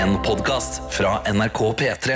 En podkast fra NRK P3.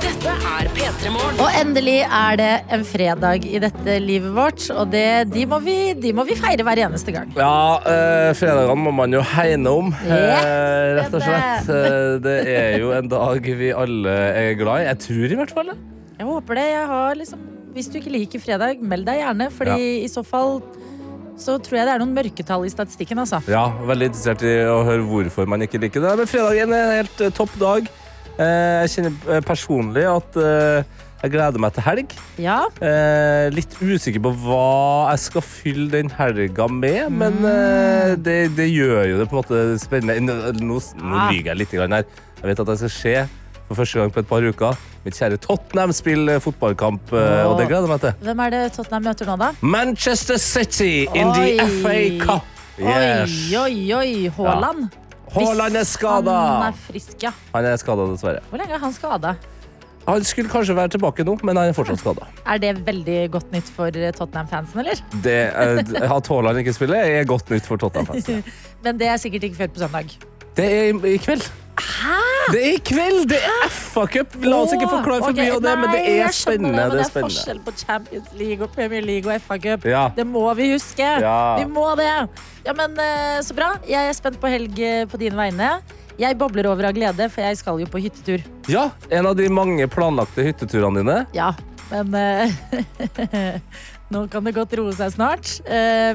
Dette er P3 Morgen. Og endelig er det en fredag i dette livet vårt, og det, de, må vi, de må vi feire hver eneste gang. Ja, eh, fredagene må man jo hegne om, eh, rett og slett. Eh, det er jo en dag vi alle er glad i. Jeg tror i hvert fall det. Jeg håper det. Jeg har liksom, hvis du ikke liker fredag, meld deg gjerne, Fordi i så fall så tror jeg det er noen mørketall i statistikken. Altså. Ja, Veldig interessert i å høre hvorfor man ikke liker det. Men fredagen er en helt eh, topp dag. Eh, jeg kjenner eh, personlig at jeg gleder meg til helg. Ja, Eh, litt usikker på hva jeg skal fylle den helga med, men eh, det, det gjør jo det på en måte spennende. Nå, nå, nå Ah. lyver jeg litt. Her. Jeg vet at jeg skal se for første gang på et par uker. Mitt kjære Tottenham spiller fotballkamp, eh, og det gleder jeg meg til. Hvem er det Tottenham møter nå, da? Manchester City in the FA Cup. Yes. Oi, oi, oi. Haaland. Haaland er skada. Han er frisk, ja. Han er skada, dessverre. Hvor lenge er han skada? Han skulle kanskje være tilbake nå, men han er fortsatt skada. Er det veldig godt nytt for eh, Tottenham-fansen, eller? Det, eh, At Haaland ikke spiller, er godt nytt for Tottenham-fansen. Men det er sikkert ikke før på søndag. Det er i, kveld. kveld. Det er i kveld! Det er FA-cup! La oss ikke forklare for mye av det, men det er spennende. Det er forskjell på Champions League og Premier League og FA-cup. Ja. Det må vi huske. Ja. Vi må det. Ja, men eh, Så bra. Jeg er spent på helg eh, på dine vegne. Jeg bobler over av glede, for jeg skal jo på hyttetur. ja, en av de mange planlagte hytteturene dine. Ja, men eh, Nå kan det godt roe seg snart.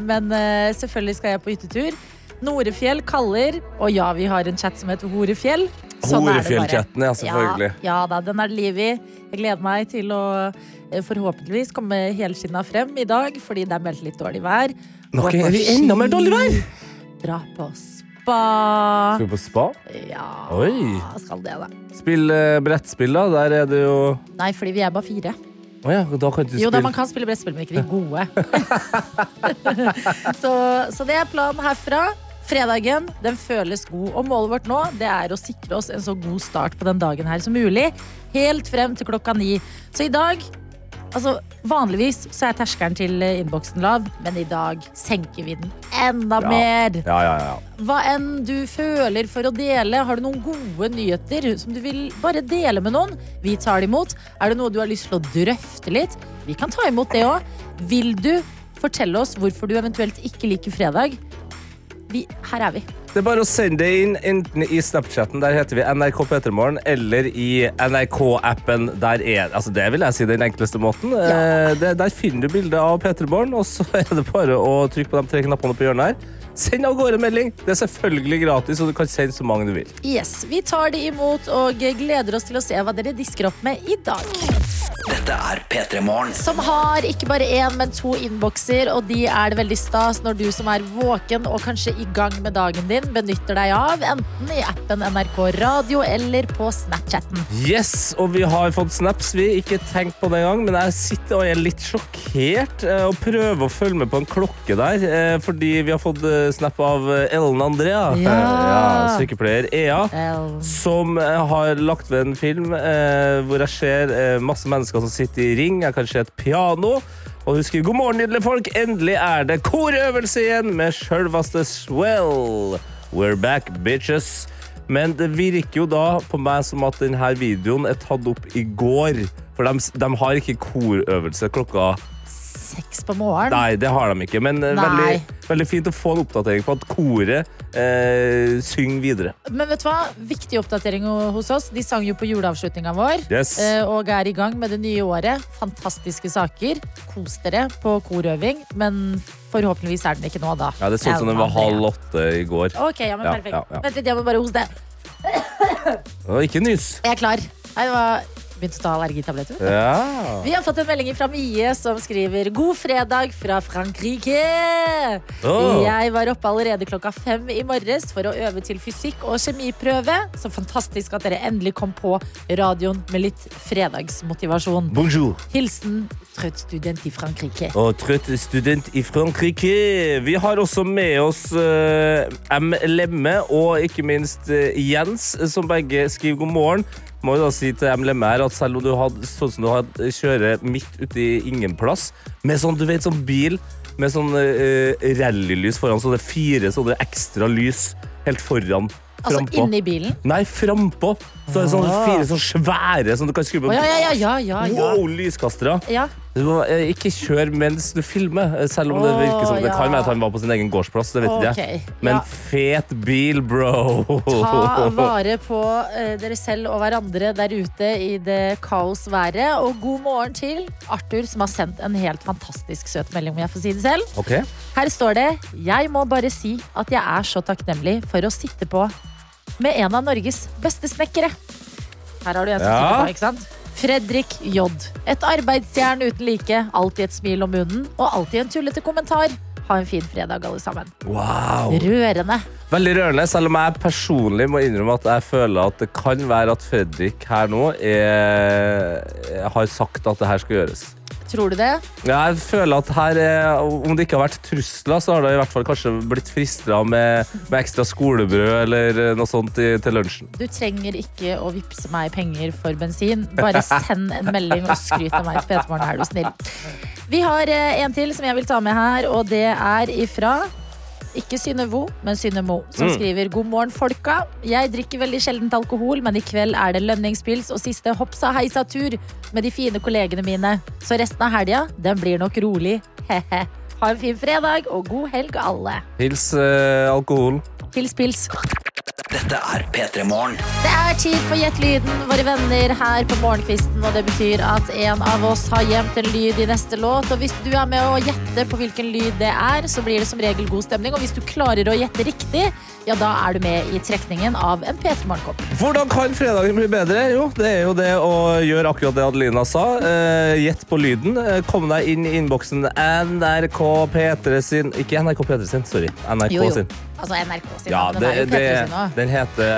Men selvfølgelig skal jeg på hyttetur. Norefjell kaller, og ja, vi har en chat som heter Horefjell. Sånn Horefjell-chatten, ja, selvfølgelig. Ja, ja da, den er det liv i. Jeg gleder meg til å eh, forhåpentligvis komme helskinna frem i dag, fordi det er meldt litt dårlig vær. Nå er det enda mer dårlig vær! Dra på spa. Skal du på spa? Ja, Oi. skal det, da. Spille brettspill, da. Der er det jo Nei, fordi vi er bare fire. Oh ja, da kan Jo da, man kan spille brettspill, men ikke de gode. så, så det er planen herfra. Fredagen den føles god, og målet vårt nå det er å sikre oss en så god start på den dagen her som mulig. Helt frem til klokka ni. Så i dag altså Vanligvis så er terskelen til innboksen lav, men i dag senker vi den enda Ja. mer. Ja, ja, ja. Hva enn du føler for å dele, har du noen gode nyheter som du vil bare dele med noen? Vi tar det imot. Er det noe du har lyst til å drøfte litt? Vi kan ta imot det òg. Vil du fortelle oss hvorfor du eventuelt ikke liker fredag? Vi, her er vi. Det er bare å sende det inn enten i Snapchatten, der heter vi NRK Petermorgen, eller i NRK-appen. Der er altså Det vil jeg si den enkleste måten. Eh, det, der finner du bildet av Petermorgen, og så er det bare å trykke på de tre knappene på hjørnet her. Send av gårde melding. Det er selvfølgelig gratis, og du kan sende så mange du vil. Yes, Vi tar det imot og gleder oss til å se hva dere disker opp med i dag. Dette er P3 Morgen. Som har ikke bare én, men to innbokser, og de er det veldig stas når du som er våken og kanskje i gang med dagen din, benytter deg av, enten i appen NRK Radio eller på Snapchatten. Yes, og vi har fått snaps. Vi ikke tenkt på det engang, men jeg sitter og er litt sjokkert eh, og prøver å følge med på en klokke der, eh, fordi vi har fått eh, snap av Ellen Andrea, Ja. Ja, sykepleier EA. El. Som eh, har lagt ved en film eh, hvor jeg ser eh, masse mennesker som sitter i ring. Jeg kan se et piano. Og hun skriver god morgen, nydelige folk. Endelig er det korøvelse igjen med sjølveste Swell. We're back, bitches. Men det virker jo da på meg som at denne videoen er tatt opp i går. For de, de har ikke korøvelse klokka seks på morgenen. Nei, det har de ikke. Men eh, veldig, veldig fint å få en oppdatering på at koret eh, synger videre. Men vet du hva? Viktig oppdatering hos oss. De sang jo på juleavslutninga vår. Yes. eh, Og er i gang med det nye året. Fantastiske saker. Kos dere på korøving. Men forhåpentligvis er den ikke nå, da. Ja, Det så ut som den var halv åtte i går. Ok, ja, men perfekt. ja, ja. Vent litt, jeg må bare hoste. ikke nys. Jeg er klar. Nei, det var begynt å ta allergitabletter. Ja. Vi har fått en melding fra Mie som skriver God fredag fra Frankrike. Oh. Jeg var oppe allerede klokka fem i morges for å øve til fysikk og kjemiprøve. Så fantastisk at dere endelig kom på radioen med litt fredagsmotivasjon. Bonjour. Hilsen trøtt student i Frankrike. Og trøtt student i Frankrike. Vi har også med oss uh, M. Lemme og ikke minst eh, Jens, som begge skriver god morgen. Må jo da si til MLM her at selv om du hadde sånn som du hadde kjører midt ute i ingen plass, med sånn, du vet, sånn bil med sånn uh, rallylys foran, så det er fire sånne ekstra lys helt foran. Altså frampå. inni bilen. Nei, frampå. Så det er Ah. fire sånn svære som du kan skru på. Ja, ja, ja, ja, ja, ja. Wow, lyskastere. ja. Du må eh, ikke kjøre mens du filmer, eh, selv om det Åh, virker som det ja. kan være at han var på sin egen gårdsplass. Det vet ikke Ok, jeg. Men ja. fet bil, bro! Ta vare på eh, dere selv og hverandre der ute i det kaosværet. Og god morgen til Arthur, som har sendt en helt fantastisk søt melding. om jeg får si det selv. Ok, Her står det Jeg må bare si at jeg er så takknemlig for å sitte på med en av Norges beste snekkere. Her har du en som Ja. sitter på, ikke sant? Fredrik J. Et arbeidsjern uten like. Alltid et smil om munnen, og alltid en tullete kommentar. Ha en fin fredag, alle sammen. Wow. Rørende. Veldig rørende, selv om jeg personlig må innrømme at jeg føler at det kan være at Fredrik her nå er, har sagt at det her skal gjøres. Tror du det? Jeg føler at her, er- Om det ikke har vært trusler, så har det i hvert fall kanskje blitt fristra med, med ekstra skolebrød eller noe sånt i, til lunsjen. Du trenger ikke å vippse meg penger for bensin. Bare send en melding og skryt av meg til P3morgen, er du snill. Vi har eh, en til som jeg vil ta med her, og det er ifra ikke Synne Vo, men Synne Mo, som Mm. skriver God morgen, folka. Jeg drikker veldig sjeldent alkohol, men i kveld er det lønningspils og siste hopsa heisa tur med de fine kollegene mine. Så resten av helga, den blir nok rolig. He-he. Ha en fin fredag og god helg, alle. Hils eh, alkohol. Hils pils. Dette er P3 Morgen. Det er tid for Gjett lyden, våre venner her på morgenkvisten. Og det betyr at en av oss har gjemt en lyd i neste låt. Og hvis du er med å gjette på hvilken lyd det er, så blir det som regel god stemning. Og hvis du klarer å gjette riktig, ja, da er du med i trekningen av en P3 Morgenkopp. Hvordan kan fredagen bli bedre? Jo, det er jo det å gjøre akkurat det Adelina sa. Eh, Gjett på lyden. Eh, Kom deg inn i innboksen NRK P3 sin Ikke NRK P3 sin, sorry. NRK Jo, jo. sin. Altså NRK sin, Ja, den, det, det, P3 sin nå. den heter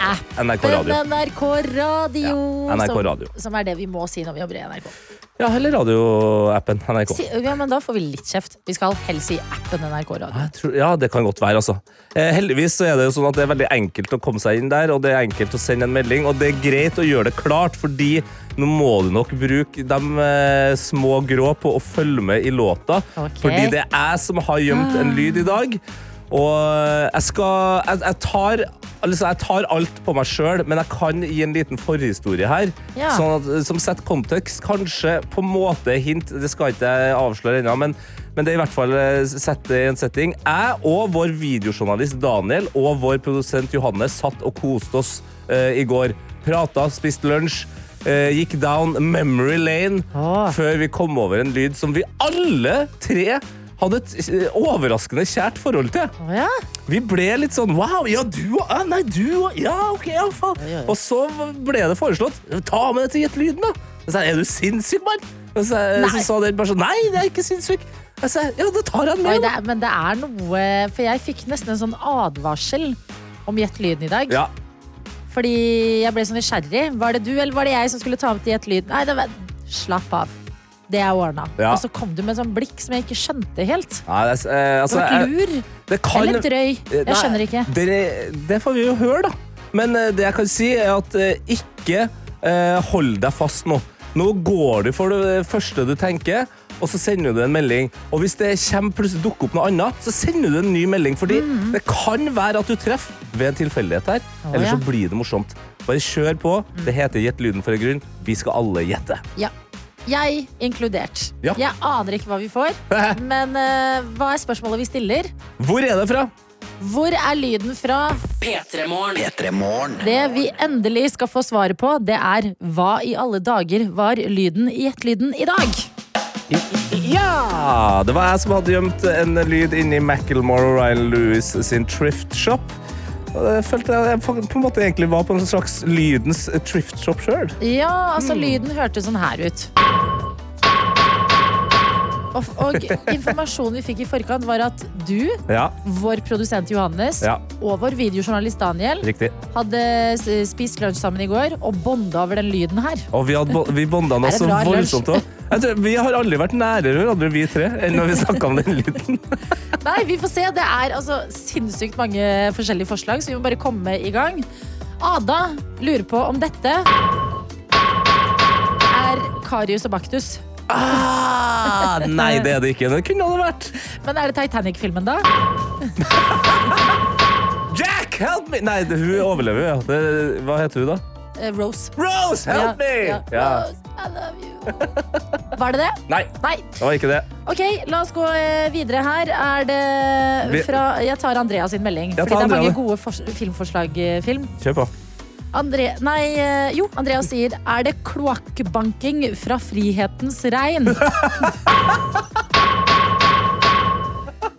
eh, NRK Radio. NRK Radio. Ja, NRK som, Radio. som er det vi må si når vi jobber i NRK. Ja, eller radioappen NRK. Si, ja, men da får vi litt kjeft. Vi skal helst si appen NRK Radio. Tror, ja, det kan godt være, altså. Eh, heldigvis så er det jo sånn at det er veldig enkelt å komme seg inn der, og det er enkelt å sende en melding, og det er greit å gjøre det klart, fordi nå må du nok bruke de eh, små grå på å følge med i låta, Okay. fordi det er jeg som har gjemt en lyd i dag. Og jeg skal Jeg, jeg, tar, altså jeg tar alt på meg sjøl, men jeg kan gi en liten forhistorie her. Ja. Sånn at, som setter kontekst. Kanskje på en måte hint, det skal ikke jeg avsløre ennå, men, men det er i hvert fall eh, sett det i en setting. Jeg og vår videojournalist Daniel og vår produsent Johannes satt og koste oss uh, i går. Prata, spiste lunsj. Uh, gikk down memory lane oh. før vi kom over en lyd som vi alle tre hadde et eh, overraskende kjært forhold til. Ja? Vi ble litt sånn Wow, ja, du og ah, Nei, du og Ja, OK, ja, faen. Oi, oi. Og så ble det foreslått Ta med deg til Gjett lyden, da. Jeg sa, er du sinnssyk, mann? Og så, Nei. så sa den bare sånn Nei, det er ikke sinnssyk. Jeg sa, ja, da tar jeg den Oi, det er, men det er noe For jeg fikk nesten en sånn advarsel om Gjett lyden i dag. Ja, Fordi jeg ble så nysgjerrig. Var det du eller var det jeg som skulle ta med til Gjett lyden? Nei, det var Slapp av. Det er ordna. Ja. Og så kom du med en sånn blikk som jeg ikke skjønte helt. Nei, det, eh, Du altså, var et lur. det kan Eller drøy. Eh, Jeg nei, skjønner ikke. Det, det får vi jo høre, da. Men eh, det jeg kan si, er at eh, ikke eh, hold deg fast nå. Nå går du for det første du tenker, og så sender du en melding. Og hvis det plutselig dukker opp noe annet, så sender du en ny melding. Fordi det kan være at du treffer ved en tilfeldighet her, Oh, eller så ja. blir det morsomt. Bare kjør på. Det heter Gjett lyden for en grunn. Vi skal alle gjette. Ja. Jeg inkludert. Ja. Jeg aner ikke hva vi får. Men eh, hva er spørsmålet vi stiller? Hvor er det fra? Hvor er lyden fra? P3 Morgen. Det vi endelig skal få svaret på, det er hva i alle dager var lyden i Gjettelyden i dag? Ja! Det var jeg som hadde gjemt en lyd inni Macclemore og Ryan Lewis sin thrift shop. Jeg følte jeg på en måte egentlig var på en slags lydens thrift shop sjøl. Ja, altså lyden hørtes sånn her ut. Og, og informasjonen vi fikk i forkant, var at du, Ja, vår produsent Johannes ja, og vår videojournalist Daniel riktig. hadde spist lunsj sammen i går og bonda over den lyden her. Og vi, hadde, vi bonda Er så voldsomt òg. Vi har aldri vært nærere hverandre, vi tre, enn når vi snakka om den lyden. Nei, vi får se. Det er altså sinnssykt mange forskjellige forslag, så vi må bare komme i gang. Ada lurer på om dette er Karius og Baktus. Ah, nei, det er det ikke. Det kunne det vært. Men er det Titanic-filmen, da? Jack, help me! Nei, hun overlever jo. Ja. Det- Hva heter hun, da? Eh, Rose. Rose, help me! Ja. Rose, I love you. Var det det? Nei, Nei. det var ikke det. Ok, la oss gå eh, videre her. Er det Vi- fra Jeg tar Andrea sin melding. Ja, fordi det er Andrea, mange gode fors- filmforslag. eh, Film. Kjør på. Andre, nei, eh, jo, Andrea sier Er det kloakkbanking fra Frihetens regn?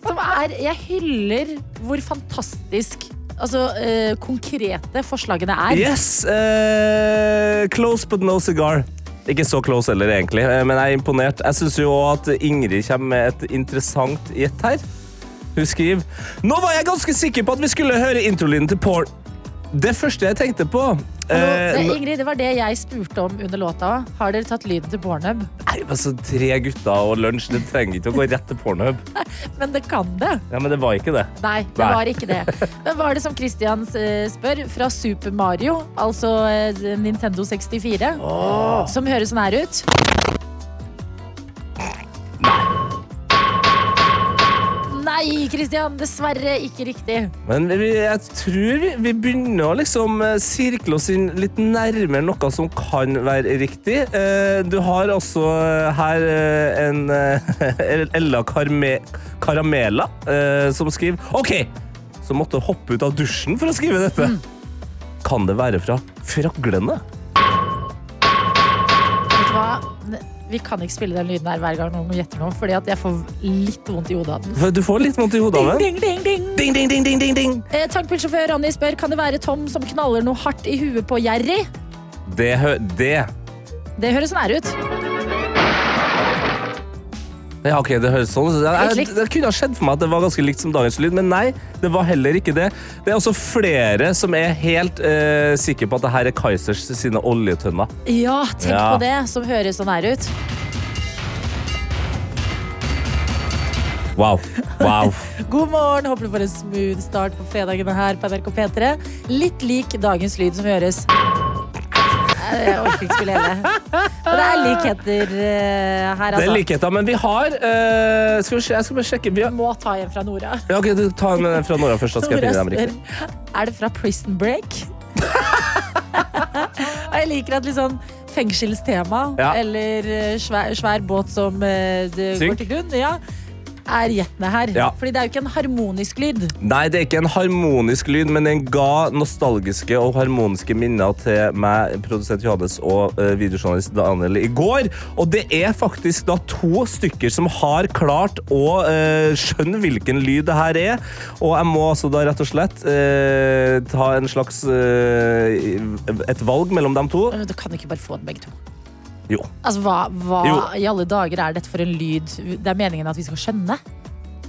Som er Jeg hyller hvor fantastisk Altså, eh, konkrete forslagene er. Yes, eh, close but no cigar. Ikke så close heller, egentlig, eh, men jeg er imponert. Jeg syns jo at Ingrid kommer med et interessant gjett her. Hun skriver Nå var jeg ganske sikker på at vi skulle høre introlyden til Porn. Det første jeg tenkte på eh, det, Ingrid, det var det jeg spurte om under låta. Har dere tatt lyden til Pornhub? Nei, altså, Tre gutter og lunsj, det trenger ikke å gå rett til Pornhub. Men det kan det. Ja, Men det var ikke det. Nei, det Nei. var ikke det. Men var det som Christian eh, spør, fra Super Mario, altså eh, Nintendo 64, som høres sånn her ut? Nei, Christian. Dessverre ikke riktig. Men vi, jeg tror vi, vi begynner å liksom eh, sirkle oss inn litt nærmere noe som kan være riktig. Eh, Du har også eh, her en Ella Carme, Caramela som skriver OK! Som måtte hoppe ut av dusjen for å skrive dette. Kan det være fra Fraglene? Vi kan ikke spille den lyden her hver gang noen gjetter noe, fordi at jeg får litt vondt i hodet av den. Du får litt vondt i hodet av den. Ding, ding, ding, ding. Ding, ding, ding, ding, ding. Eh, Tankbilsjåfør Ronny spør kan det være Tom som knaller noe hardt i huet på Jerry. Det, hø- det Det høres nær ut. Ja, ok, det høres sånn ut. Det, det kunne ha skjedd for meg at det var ganske likt som dagens lyd, men nei, det var heller ikke det. Det er også flere som er helt eh, sikre på at det her er Kaizers sine oljetønner. Ja, tenk Ja. på det, som høres sånn her ut. Wow. Wow. God morgen, håper du får en smooth start på fredagene her på NRK P3. Litt lik dagens lyd som høres. Eh, Jeg orker ikke spille hele. Og det er likheter eh, her, Det er altså. likheter, men vi har eh, skal vi se, Jeg skal bare sjekke. Vi har, Må ta en fra Nora. ja, ok, du tar med den fra Nora først, da skal jeg Nora finne dem riktig. er det fra Prison Break? Og jeg liker at litt sånn fengselstema Ja. eller eh, svær, svær båt som eh, det Synk. går til grunn, ja, er gjettene her. Ja. Fordi det er jo ikke en harmonisk lyd. Nei, det er ikke en harmonisk lyd, men den ga nostalgiske og harmoniske minner til meg, produsent Johannes og uh, videojournalist Daniel i går. Og det er faktisk da to stykker som har klart å uh, skjønne hvilken lyd det her er. Og jeg må altså da rett og slett uh, ta en slags et valg mellom dem to. Du kan ikke bare få den begge to. Jo. Altså, Hva, hva Jo. i alle dager er dette for en lyd? Det er meningen at vi skal skjønne.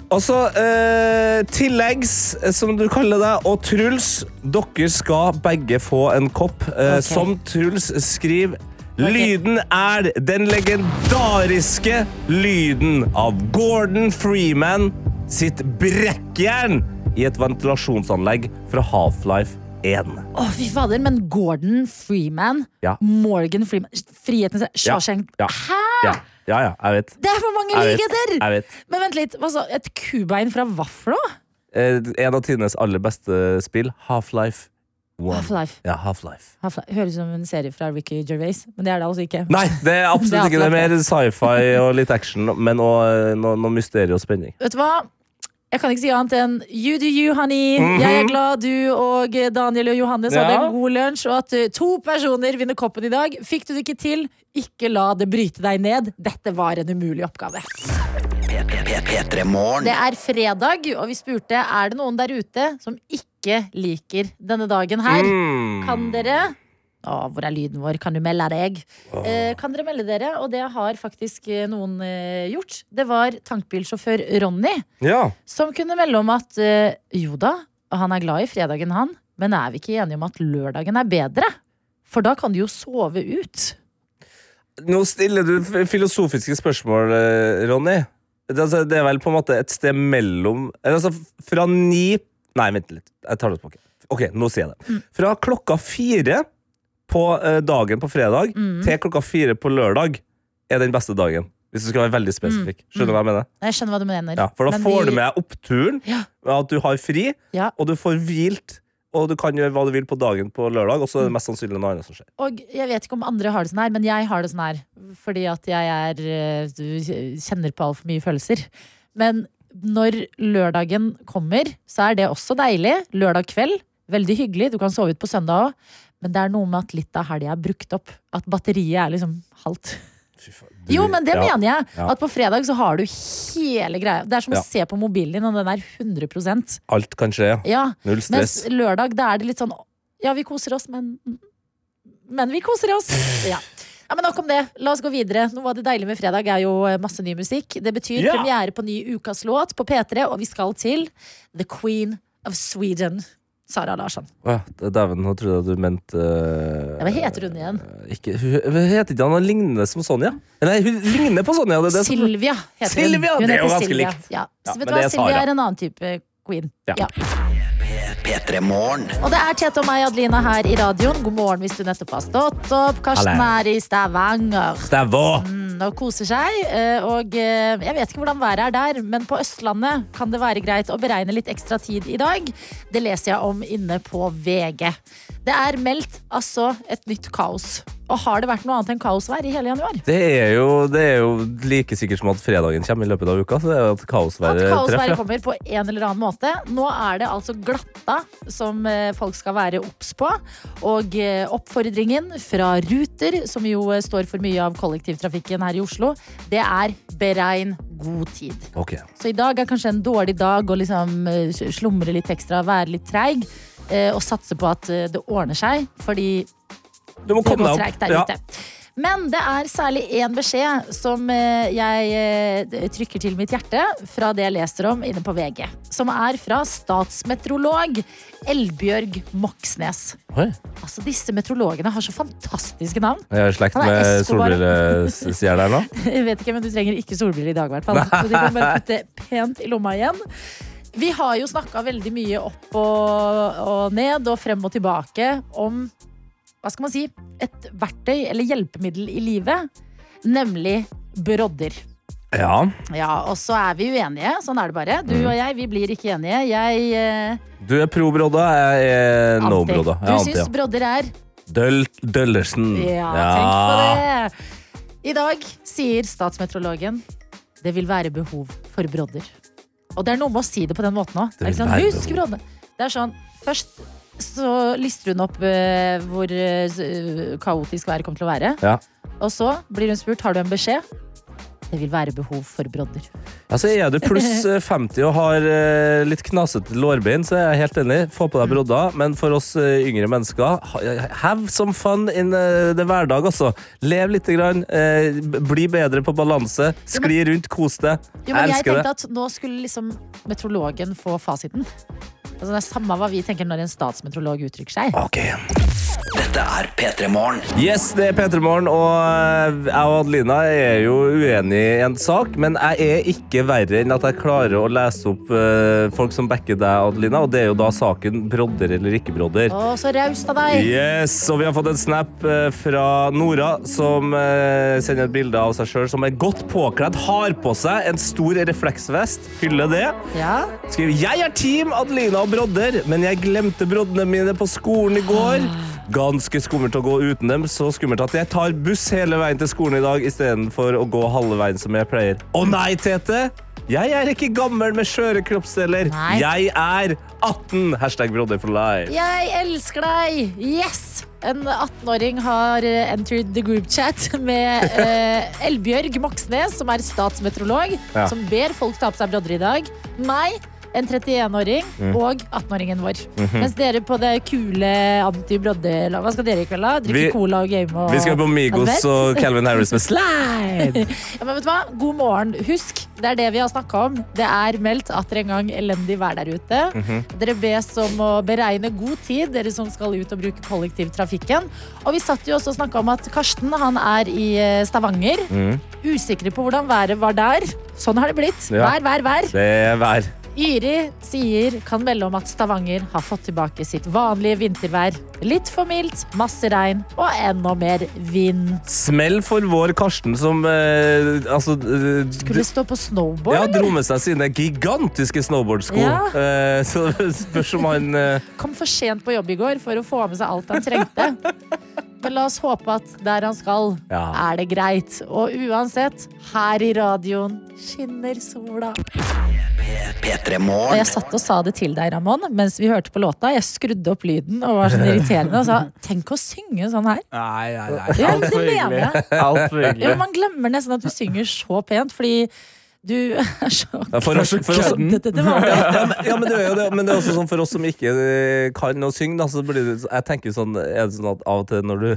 Altså, eh, tilleggs, eh, som du kaller det, og Truls, dere skal begge få en kopp. Eh, okay. Som Truls skriver Lyden er den legendariske lyden av Gordon Freeman sitt brekkjern i et ventilasjonsanlegg fra Half-Life 1. Å, fy fader, men Gordon Freeman, Ja. Morgan Freeman Friheten Shawshank Ja. Hæ?! Ja, ja, ja jeg vet. Det er for mange Jeg vet. likheter! Jeg vet. Men vent litt, hva sa Et kubein fra Vaflo? Eh, en av tidenes aller beste spill, Half-Life 1. Half-Life. Ja, Half-Life. Half-Life. Høres ut som en serie fra Ricky Gervais, men det er det altså ikke. Nei, det er absolutt Det er ikke det. er Mer sci-fi og litt action, men også noe, noe mysterium og spenning. Vet du hva? Jeg kan ikke si annet enn you do you, honey. Jeg er glad du og Daniel og Johannes hadde Mhm. En god lunsj, og at uh, to personer vinner koppen i dag. Fikk du det ikke til, ikke la det bryte deg ned. Dette var en umulig oppgave. Det er fredag, og vi spurte er det noen der ute som ikke liker denne dagen her. Mm. Kan dere Å, hvor er lyden vår? Kan du melde deg? Eh, kan dere melde dere? Og det har faktisk eh, noen eh, gjort. Det var tankbilsjåfør Ronny Ja. som kunne melde om at eh, jo da, han er glad i fredagen, han. Men er vi ikke enige om at lørdagen er bedre? For da kan du jo sove ut. Nå stiller du filosofiske spørsmål, eh, Ronny. Det, altså, det er vel på en måte et sted mellom eller, altså, Fra ni Nei, vent litt. Jeg tar det tilbake. Ok, nå sier jeg det. Mm. Fra klokka fire på eh, dagen på fredag Mm. til klokka fire på lørdag er den beste dagen. Hvis du skal være veldig spesifikk. Skjønner du hva jeg mener? Jeg skjønner hva du mener. Ja, for da Men får vi- du med oppturen, Ja. at du har fri, Ja. og du får hvilt. Og du kan gjøre hva du vil på dagen på lørdag, og så er Mm. det mest sannsynlig noe annet som skjer. Og jeg vet ikke om andre har det sånn her, men jeg har det sånn her. Fordi at jeg er eh, du kjenner på altfor mye følelser. Men når lørdagen kommer, så er det også deilig. Lørdag kveld, veldig hyggelig. Du kan sove ut på søndag òg. Men det er noe med at litt av helga er brukt opp. At batteriet er liksom halvt. Du- Jo, men det ja. mener jeg. Ja. At på fredag så har du hele greia. Det er som Ja. å se på mobilen din, og den er 100 Alt kan skje. Ja, Null Mens lørdag, da er det litt sånn Ja, vi koser oss, men Men vi koser oss. Ja. Ja, men Nok om det. La oss gå videre. Noe av det deilige med fredag er jo eh, masse ny musikk. Det betyr Ja. premiere på ny ukas låt på P3, og vi skal til The Queen of Sweden. Sara Larsson. Å ja, Dæven, nå trodde jeg du mente uh, hva heter hun igjen? Ikke, hun, heter ikke han lignende som Sonja? Nei, hun ligner på Sonja. Det det som, Silvia heter Silvia, hun. hun det er jo ganske Silvia. likt. Ja. Ja, vet du hva, er Silvia Sara. er en annen type queen. Ja. Ja. Og det er Tete og meg, Adelina, her i radioen. God morgen hvis du nettopp har stått opp. Karsten Hallo. er i Stavanger. Stavå! Mm, og koser seg. eh, Og eh, jeg vet ikke hvordan været er der, men på Østlandet kan det være greit å beregne litt ekstra tid i dag. Det leser jeg om inne på VG. Det er meldt altså et nytt kaos. Og har det vært noe annet enn kaosvær i hele januar? Det er, jo, det er jo like sikkert som at fredagen kommer i løpet av uka. Så det er at at At kaosværet kaosværet treffer. ja. kommer på en eller annen måte. Nå er det altså glatta som eh, folk skal være obs på. Og eh, oppfordringen fra Ruter, som jo eh, står for mye av kollektivtrafikken her i Oslo, det er beregn god tid. Okay. Så i dag er kanskje en dårlig dag å liksom slumre litt ekstra, være litt treig. Og satse på at det ordner seg, fordi Du må komme deg opp. der Ja. ute. Men det er særlig én beskjed som eh, jeg eh, trykker til mitt hjerte fra det jeg leser om inne på VG. Som er fra statsmeteorolog Elbjørg Moxnes. Oi. Altså, disse meteorologene har så fantastiske navn. Jeg er i slekt med Escobar. solbrillestjerner nå. Jeg vet ikke, men Du trenger ikke solbriller i dag, i hvert fall. Så de kan bare putte pent i lomma igjen. Vi har jo snakka veldig mye opp og, og ned og frem og tilbake om hva skal man si, et verktøy eller hjelpemiddel i livet, nemlig brodder. Ja. Ja, Og så er vi uenige. Sånn er det bare. Du og jeg vi blir ikke enige. Jeg eh, Du er pro Brodda, jeg er no anti. Brodda. Du syns ja. brodder er Døll, Døllersen. Ja, tenk på det. I dag sier statsmeteorologen det vil være behov for brodder. Og det er noe med å si det på den måten òg. Være Husk behov. brodder. Det er sånn, først så lister hun opp uh, hvor uh, kaotisk været kommer til å være. Ja. Og så blir hun spurt har du en beskjed. Det vil være behov for brodder. Altså, er du pluss eh, 50 og har uh, litt knasete lårbein, så er jeg helt enig. Få på deg brodder. Men for oss eh, yngre mennesker, have some fun in eh, the hverdag, altså. Lev lite grann. eh, bli bedre på balanse. Skli rundt, kos deg. Jo, Jeg jeg elsker det. tenkte at nå skulle liksom meteorologen få fasiten. Altså, det er samme hva vi tenker når en statsmeteorolog uttrykker seg. Ok. Dette er P3 Morgen. Yes, det er P3 Morgen, og eh, jeg og Adelina er jo uenige i en sak, men jeg er ikke verre enn at jeg klarer å lese opp eh, folk som backer deg, Adelina, og det er jo da saken brodder eller ikke brodder. Å, så raust av deg! Yes, og vi har fått en snap eh, fra Nora som sender et bilde av seg sjøl som er godt påkledd, har på seg en stor refleksvest. Hyller det. Ja. Skriver Jeg er team Adelina og brodder, men jeg glemte broddene mine på skolen i går. Ganske skummelt å gå uten dem, så skummelt at jeg tar buss hele veien til skolen i dag istedenfor å gå halve veien som jeg pleier. Å nei, Tete! Jeg er ikke gammel med skjøre kroppsdeler. Jeg er 18! Hashtag brother for life. Jeg elsker deg! Yes! En 18-åring har entered the group chat med eh, Elbjørg Moxnes, som er statsmeteorolog, Ja. som ber folk ta på seg brodder i dag. Meg, en 31-åring, Mm. og 18-åringen vår. Mhm. Mens dere på det kule anti-brodder Hva skal dere i kveld, da? Drikke Vi- cola og game og Vi skal på Migos og Calvin Harris med Slide! Ja, men vet du hva? God morgen. Husk, det er det vi har snakka om. Det er meldt atter en gang elendig vær der ute. Mhm. Dere bes om å beregne god tid, dere som skal ut og bruke kollektivtrafikken. Og vi satt jo også og snakka om at Karsten han er i eh, Stavanger. Mm. Usikre på hvordan været var der. Sånn har det blitt. Ja. Vær, vær, vær. Det er vær. Yri sier kan melde om at Stavanger har fått tilbake sitt vanlige vintervær. Litt for mildt, masse regn og enda mer vind. Smell for vår Karsten som eh, altså, eh, Skulle stå på snowboard, ja, dro med seg sine gigantiske snowboardsko. Ja. Eh, så det spørs om han eh, Kom for sent på jobb i går for å få med seg alt han trengte. Men la oss håpe at der han skal, Ja. er det greit. Og uansett, her i radioen skinner sola. P3 Og jeg satt og sa det til deg, Ramón, mens vi hørte på låta. Jeg skrudde opp lyden og var sånn irriterende og sa tenk å synge sånn her. Nei, nei, nei. Ja, Altfor det mener hyggelig. jeg. Altfor Ja, hyggelig. men man glemmer nesten at du synger så pent, fordi du er så ja, køddete til vanlig. ja, men, ja, men det er jo det. Men det er også sånn for oss som ikke eh, kan å synge, da, så blir det Jeg tenker sånn, er det sånn at av og til når du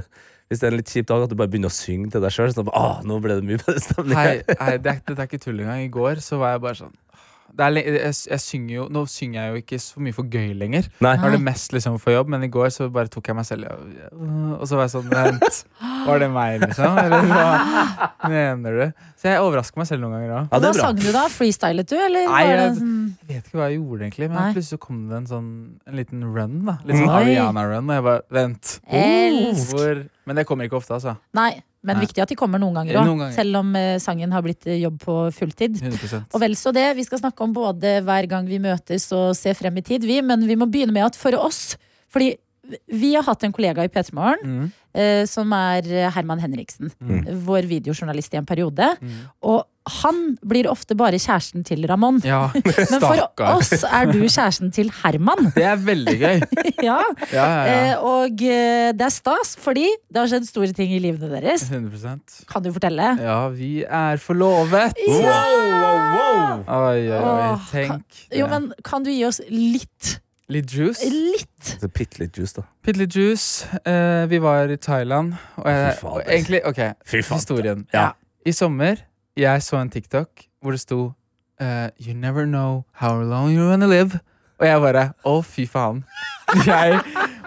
hvis det er en litt kjip dag, at du bare begynner å synge til deg sjøl. Sånn, ah, nå ble det mye bedre stemning. Hei, hei, det, er, det er ikke tull engang. I går så var jeg bare sånn er, jeg, jeg synger jo, Nå synger jeg jo ikke så mye for gøy lenger. Nei. Nå er det mest liksom for jobb, men i går så bare tok jeg meg selv Og så var jeg sånn Vent, var det meg, liksom? Eller hva mener du? Så jeg overrasker meg selv noen ganger òg. Ja, Hva sang du da? Freestylet du, eller? Nei, jeg- sånn Jeg vet ikke hva jeg gjorde, egentlig, men Nei. plutselig så kom det en sånn En liten run. da Litt sånn Ariana-run. Og jeg bare Vent. Elsk. Hvor? Men det kommer ikke ofte, altså. Nei, men Nei. viktig at de kommer noen ganger òg. Selv om eh, sangen har blitt eh, jobb på fulltid. 100 Og vel så det. Vi skal snakke om både hver gang vi møtes og se frem i tid, vi. Men vi må begynne med at for oss Fordi vi har hatt en kollega i P3 Morgen mm. eh, som er Herman Henriksen. Mm. Vår videojournalist i en periode. Mm. Og han blir ofte bare kjæresten til Ramón. Ja, Men for oss er du kjæresten til Herman. Det er veldig gøy. ja. Ja, ja, ja. Eh, og eh, det er stas, fordi det har skjedd store ting i livene deres. 100% Kan du fortelle? Ja, vi er forlovet! Wow, wow, wow. Oi, oi, oi. Tenk Jo, men Kan du gi oss litt? Litt juice. Litt? Det er Bitte litt juice, da. Pitt litt juice. Eh, vi var i Thailand. Og, jeg, Fy faen, og egentlig, OK, Fy faen. historien. Ja. I sommer jeg så en TikTok hvor det sto uh, You never know how long you're gonna live. Og jeg bare Å, fy faen. Jeg,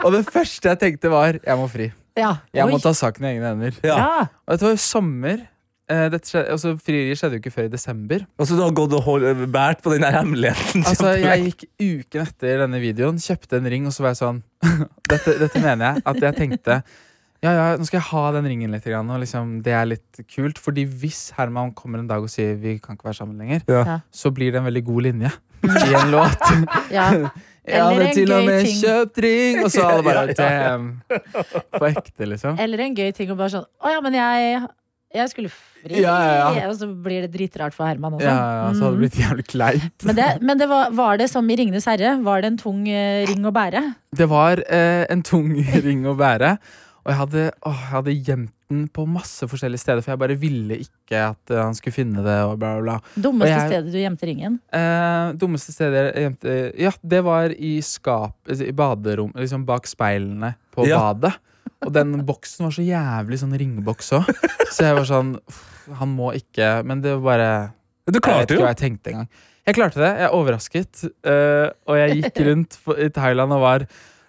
og det første jeg tenkte, var Jeg må fri. Ja. Jeg må Oi. ta saken i egne hender. Ja. Og dette var jo sommer. Eh, dette skjedde, altså, frieriet skjedde jo ikke før i desember. Altså, du har gått og hold, bært på den der hemmeligheten. Altså. Jeg gikk uken etter denne videoen, kjøpte en ring, og så var jeg sånn dette, dette mener jeg. At jeg tenkte ja, ja, nå skal jeg ha den ringen litt. Grann, og liksom, det er litt kult. Fordi hvis Herman kommer en dag og sier vi kan ikke være sammen lenger, Ja. Så blir det en veldig god linje i en låt. ja. Jeg hadde til og med ting. kjøpt ring! Og så alle bare damn. På ekte, liksom. Eller en gøy ting å bare sånn Å ja, men jeg, jeg skulle fri. Ja, ja, ja. Og så blir det dritrart for Herman også. Ja, ja, så hadde det Mm. blitt jævlig kleint. Men, det, men det var, var det som i Ringenes herre? Var det en tung eh, ring å bære? Det var eh, en tung ring å bære. Og jeg hadde, å, jeg hadde gjemt den på masse forskjellige steder, for jeg bare ville ikke at eh, han skulle finne det. og bla bla bla. Dummeste Og jeg- stedet du gjemte ringen? Eh, dummeste stedet jeg gjemte Ja, det var i skap I baderom, liksom bak speilene på Ja. badet. Og den boksen var så jævlig sånn ringboks òg. Så jeg var sånn Han må ikke Men det var bare Du klarte Jeg vet ikke hva jeg tenkte engang. Jeg klarte det. Jeg er overrasket. eh, og jeg gikk rundt i Thailand og var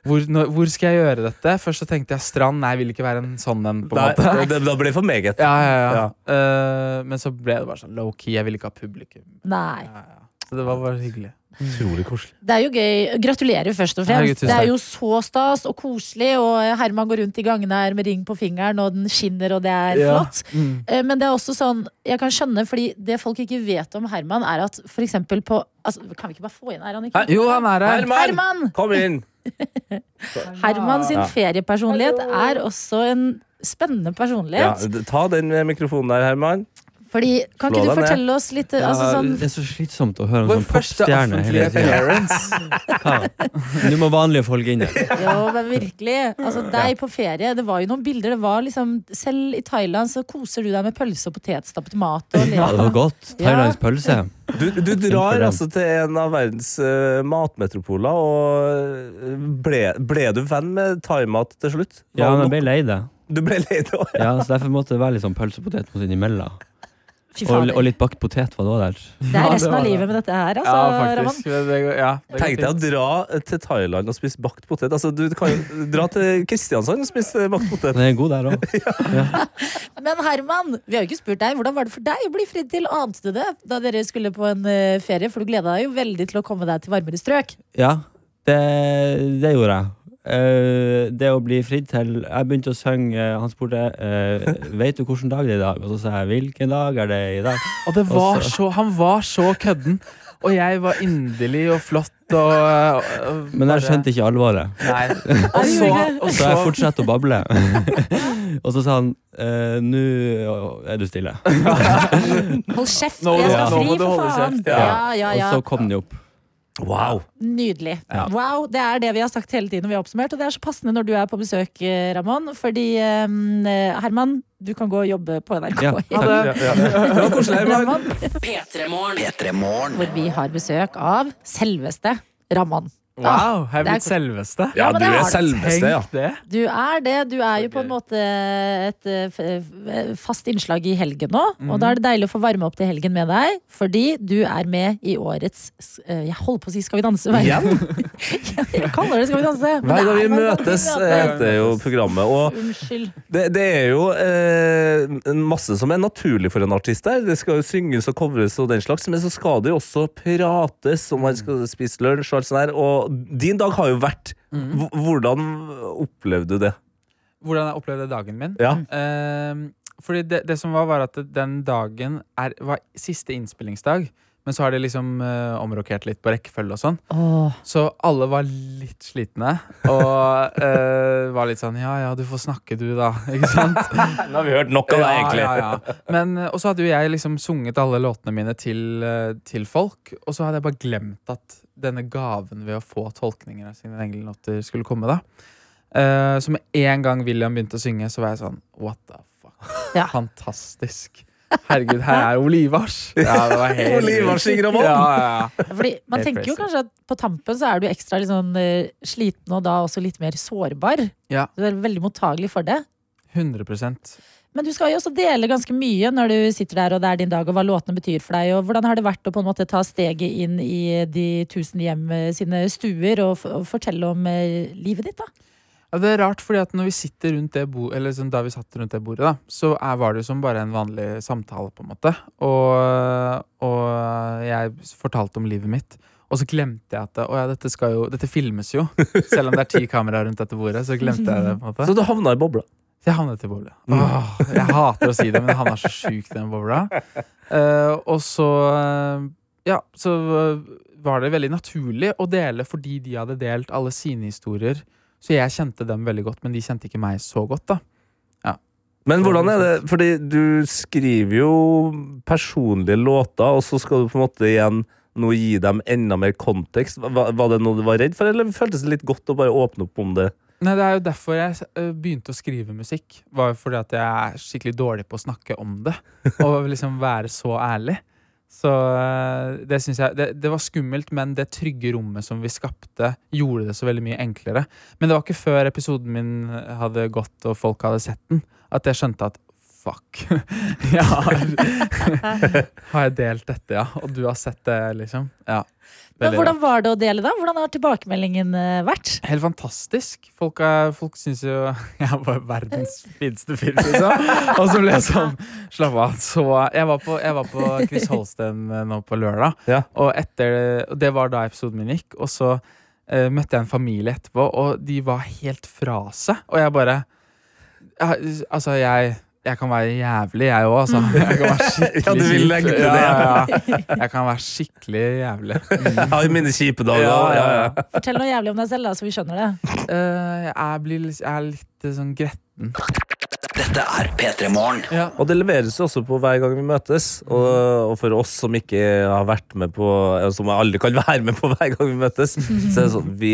hvor, nå, hvor skal jeg gjøre dette? Først så tenkte jeg strand. Nei, jeg vil ikke være en sånn en. på en Nei, måte det, det ble for meget. Ja, ja, ja. Ja. Uh, men så ble det bare sånn low-key. Jeg ville ikke ha publikum. Nei. Ja, ja. Så det var bare hyggelig. Utrolig koselig. Det er jo gøy. Gratulerer først og fremst. Det er jo så stas og koselig, og Herman går rundt i gangene her med ring på fingeren, og den skinner, og det er Ja. flott. Mm. Eh, Men det er også sånn, jeg kan skjønne, fordi det folk ikke vet om Herman, er at eksempel på altså, Kan vi ikke bare få inn her, ikke her? Jo, han er her. Herman! Herman! Kom inn! Herman sin Ja. feriepersonlighet er også en spennende personlighet. Ja, ta den mikrofonen der, Herman. Fordi, kan Slå ikke du ned. fortelle oss litt Ja, altså, sånn, Det er så slitsomt å høre en sånn popstjerne hele tida. Nå må vanlige folk inn der. Jo, men virkelig. Altså, deg på ferie. Det var jo noen bilder. Det var liksom, selv i Thailand så koser du deg med pølse og potetstappet mat. Og Ja, det var godt. Thailands pølse. Du, du drar altså til en av verdens uh, matmetropoler, og ble, ble du venn med thaimat til slutt? Ja, men jeg ble lei det. Du ble lei det òg? Ja, så Derfor måtte det være litt sånn pølse og potetmos innimellom. Og, og litt bakt potet var det òg der. Det er resten av livet med dette her, altså, Ja, faktisk. Det, det, går- ja, det Tenk deg å dra til Thailand og spise bakt potet. Altså, du kan jo dra til Kristiansand og spise bakt potet. Den er god der òg. Men Herman, vi har jo ikke spurt deg. Hvordan var det for deg å bli fridd til? Ante du det da dere skulle på en eh, ferie? For du gleda deg jo veldig til å komme deg til varmere strøk. Ja, det, det gjorde jeg. Eh, det å bli fridd til Jeg begynte å synge. Uh, Han spurte uh, Vet du hvilken dag det er i dag. Og så sa jeg hvilken dag er det i dag. Og det var Og så- så, han var så kødden. Og jeg var inderlig og flott og, og Men jeg skjønte ikke alvoret. Nei. Og så, og Så jeg fortsatte å bable. og så sa han eh, Nå er du stille. Hold kjeft, jeg skal fri, for faen. Ja, ja. ja, Og så kom den opp. Wow. Nydelig. Ja. Wow, Det er det vi har sagt hele tiden, når vi har oppsummert, og det er så passende når du er på besøk, eh, Ramón. Fordi eh, Herman, du kan gå og jobbe på NRK. Ja. Det. Ja, ja. Det koselig. Herman. Ramón, P3morgen. P3 Morgen. hvor vi har besøk av selveste Ramón. Wow, her jeg Det er blitt selveste? Ja, Ja, du er selveste, ja. Du er det. Du er jo på en måte et eh, f- eh, fast innslag i helgen nå. Og da er det deilig å få varme opp til helgen med deg, fordi du er med i årets eh, Jeg holder på å si Skal vi danse. Igjen? Jeg kaller det Skal vi danse. Hver gang vi møtes, Skal heter jo programmet. Og det, det er jo eh, masse som er naturlig for en artist der. Det skal jo synges og covres og den slags, men så skal det jo også prates, og man skal spise lunsj og alt sånt der. Og din dag har jo vært Hvordan opplevde du det? Hvordan jeg opplevde dagen min? Ja. Eh, fordi det, det som var, var at den dagen er, var siste innspillingsdag. Men så har de liksom uh, omrokert litt på rekkefølge og sånn. Oh. Så alle var litt slitne. Og uh, var litt sånn Ja ja, du får snakke, du, da. Ikke sant? Nå har vi hørt nok av det, egentlig. Ja, ja, ja. Men, eh, og så hadde jo jeg liksom sunget alle låtene mine til, til folk. Og så hadde jeg bare glemt at denne gaven ved å få tolkninger av sine egne låter skulle komme. da Uh, Så med en gang William begynte å synge, så var jeg sånn What the fuck? Fantastisk. Herregud, her er Olivars! Ja, det var helt Olivars synger om ja, ja, ja. Fordi man Helt tenker jo kanskje at på tampen så er du ekstra litt sånn eh, sliten, og da også litt mer sårbar. Ja. Du er veldig mottagelig for det. 100% Men du skal jo også dele ganske mye når du sitter der og det er din dag, og hva låtene betyr for deg. Og hvordan har det vært å på en måte ta steget inn i de tusen hjem eh, sine stuer og, f og fortelle om eh, livet ditt, da? Ja, det er rart, fordi at når vi sitter rundt det bo eller sånn, da vi satt rundt det bordet, da, så er, var det som bare en vanlig samtale, på en måte. Og, og jeg fortalte om livet mitt. Og så glemte jeg at det, å ja, dette, skal jo, dette filmes jo. Selv om det er ti kameraer rundt dette bordet, så glemte jeg det. på en måte Så du havna i bobla. Så jeg havnet i bobla. Åh, jeg hater å si det, men jeg havna så sjukt i den bobla. Uh, og så Ja, så var det veldig naturlig å dele fordi de hadde delt alle sine historier. Så jeg kjente dem veldig godt, men de kjente ikke meg så godt, da. Men hvordan er det, fordi du skriver jo personlige låter, og så skal du på en måte igjen nå gi dem enda mer kontekst. Var, det noe du var redd for, eller føltes det litt godt å bare åpne opp om det? Nei, Det er jo derfor jeg begynte å skrive musikk. Var jo fordi at jeg er skikkelig dårlig på å snakke om det. Og liksom være så ærlig. Så eh, det syns jeg det, det var skummelt, men det trygge rommet som vi skapte, gjorde det så veldig mye enklere. Men det var ikke før episoden min hadde gått og folk hadde sett den, at jeg skjønte at fuck. Jeg har, har jeg delt dette, ja? Og du har sett det, liksom? Ja. Men hvordan var det å dele, da? Hvordan har tilbakemeldingen eh, vært? Helt fantastisk. Folk, er, folk syns jo jeg var verdens fineste fyr, liksom. Og så ble jeg sånn Slapp av. Så jeg var på, jeg var på Chris Holsten eh, nå på lørdag, Ja. og etter det var da episoden min gikk. Og så uh, møtte jeg en familie etterpå, og de var helt fra seg. Og jeg bare jeg, Altså, jeg jeg kan være jævlig, jeg òg, altså. Jeg kan være skikkelig Ja, du vil legge til ja, det, ja. Jeg kan være skikkelig jævlig. Mm. Har jo mine kjipe dager. Ja, ja, ja, ja. ja. Fortell noe jævlig om deg selv, da, så vi skjønner det. Uh, jeg, blir, jeg er litt eh, sånn gretten. Dette er P3 Morgen. Ja. Og det leveres jo også på hver gang vi møtes. Og, og for oss som ikke har vært med på Som aldri kan være med på hver gang vi møtes, så er det sånn Vi